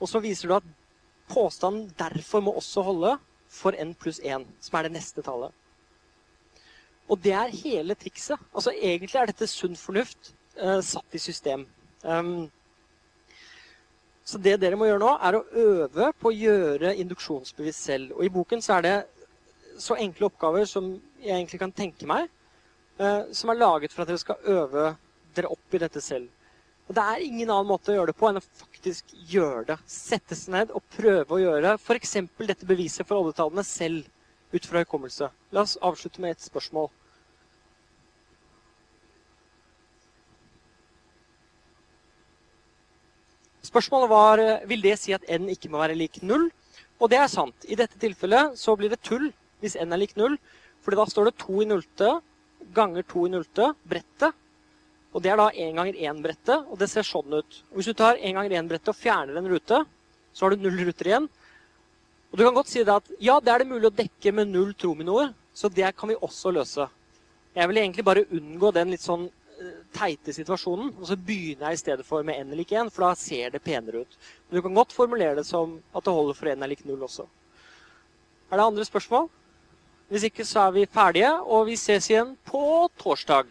Og så viser du at Påstanden derfor må også holde for n pluss 1, som er det neste tallet. Og det er hele trikset. Altså Egentlig er dette sunn fornuft eh, satt i system. Um, så det dere må gjøre nå, er å øve på å gjøre induksjonsbevis selv. Og i boken så er det så enkle oppgaver som jeg egentlig kan tenke meg, eh, som er laget for at dere skal øve dere opp i dette selv. Og det er ingen annen måte å gjøre det på enn å faktisk gjøre det. Sette seg ned og prøve å gjøre f.eks. dette beviset for oddetallene selv ut fra hukommelse. La oss avslutte med et spørsmål. Spørsmålet var vil det si at n ikke må være lik null. Og det er sant. I dette tilfellet så blir det tull hvis n er lik null. For da står det 2 i nullte ganger 2 i nullte, brettet, og Det er da 1 ganger 1-brettet, og det ser sånn ut. Og hvis du tar 1 ganger 1-brettet og fjerner en rute, så har du null ruter igjen. Og Du kan godt si det at ja, det er det mulig å dekke med null trominoer, så det kan vi også løse. Jeg vil egentlig bare unngå den litt sånn eh, teite situasjonen, og så begynner jeg i stedet for med n lik 1, for da ser det penere ut. Men du kan godt formulere det som at det holder for n er lik 0 også. Er det andre spørsmål? Hvis ikke så er vi ferdige, og vi ses igjen på torsdag.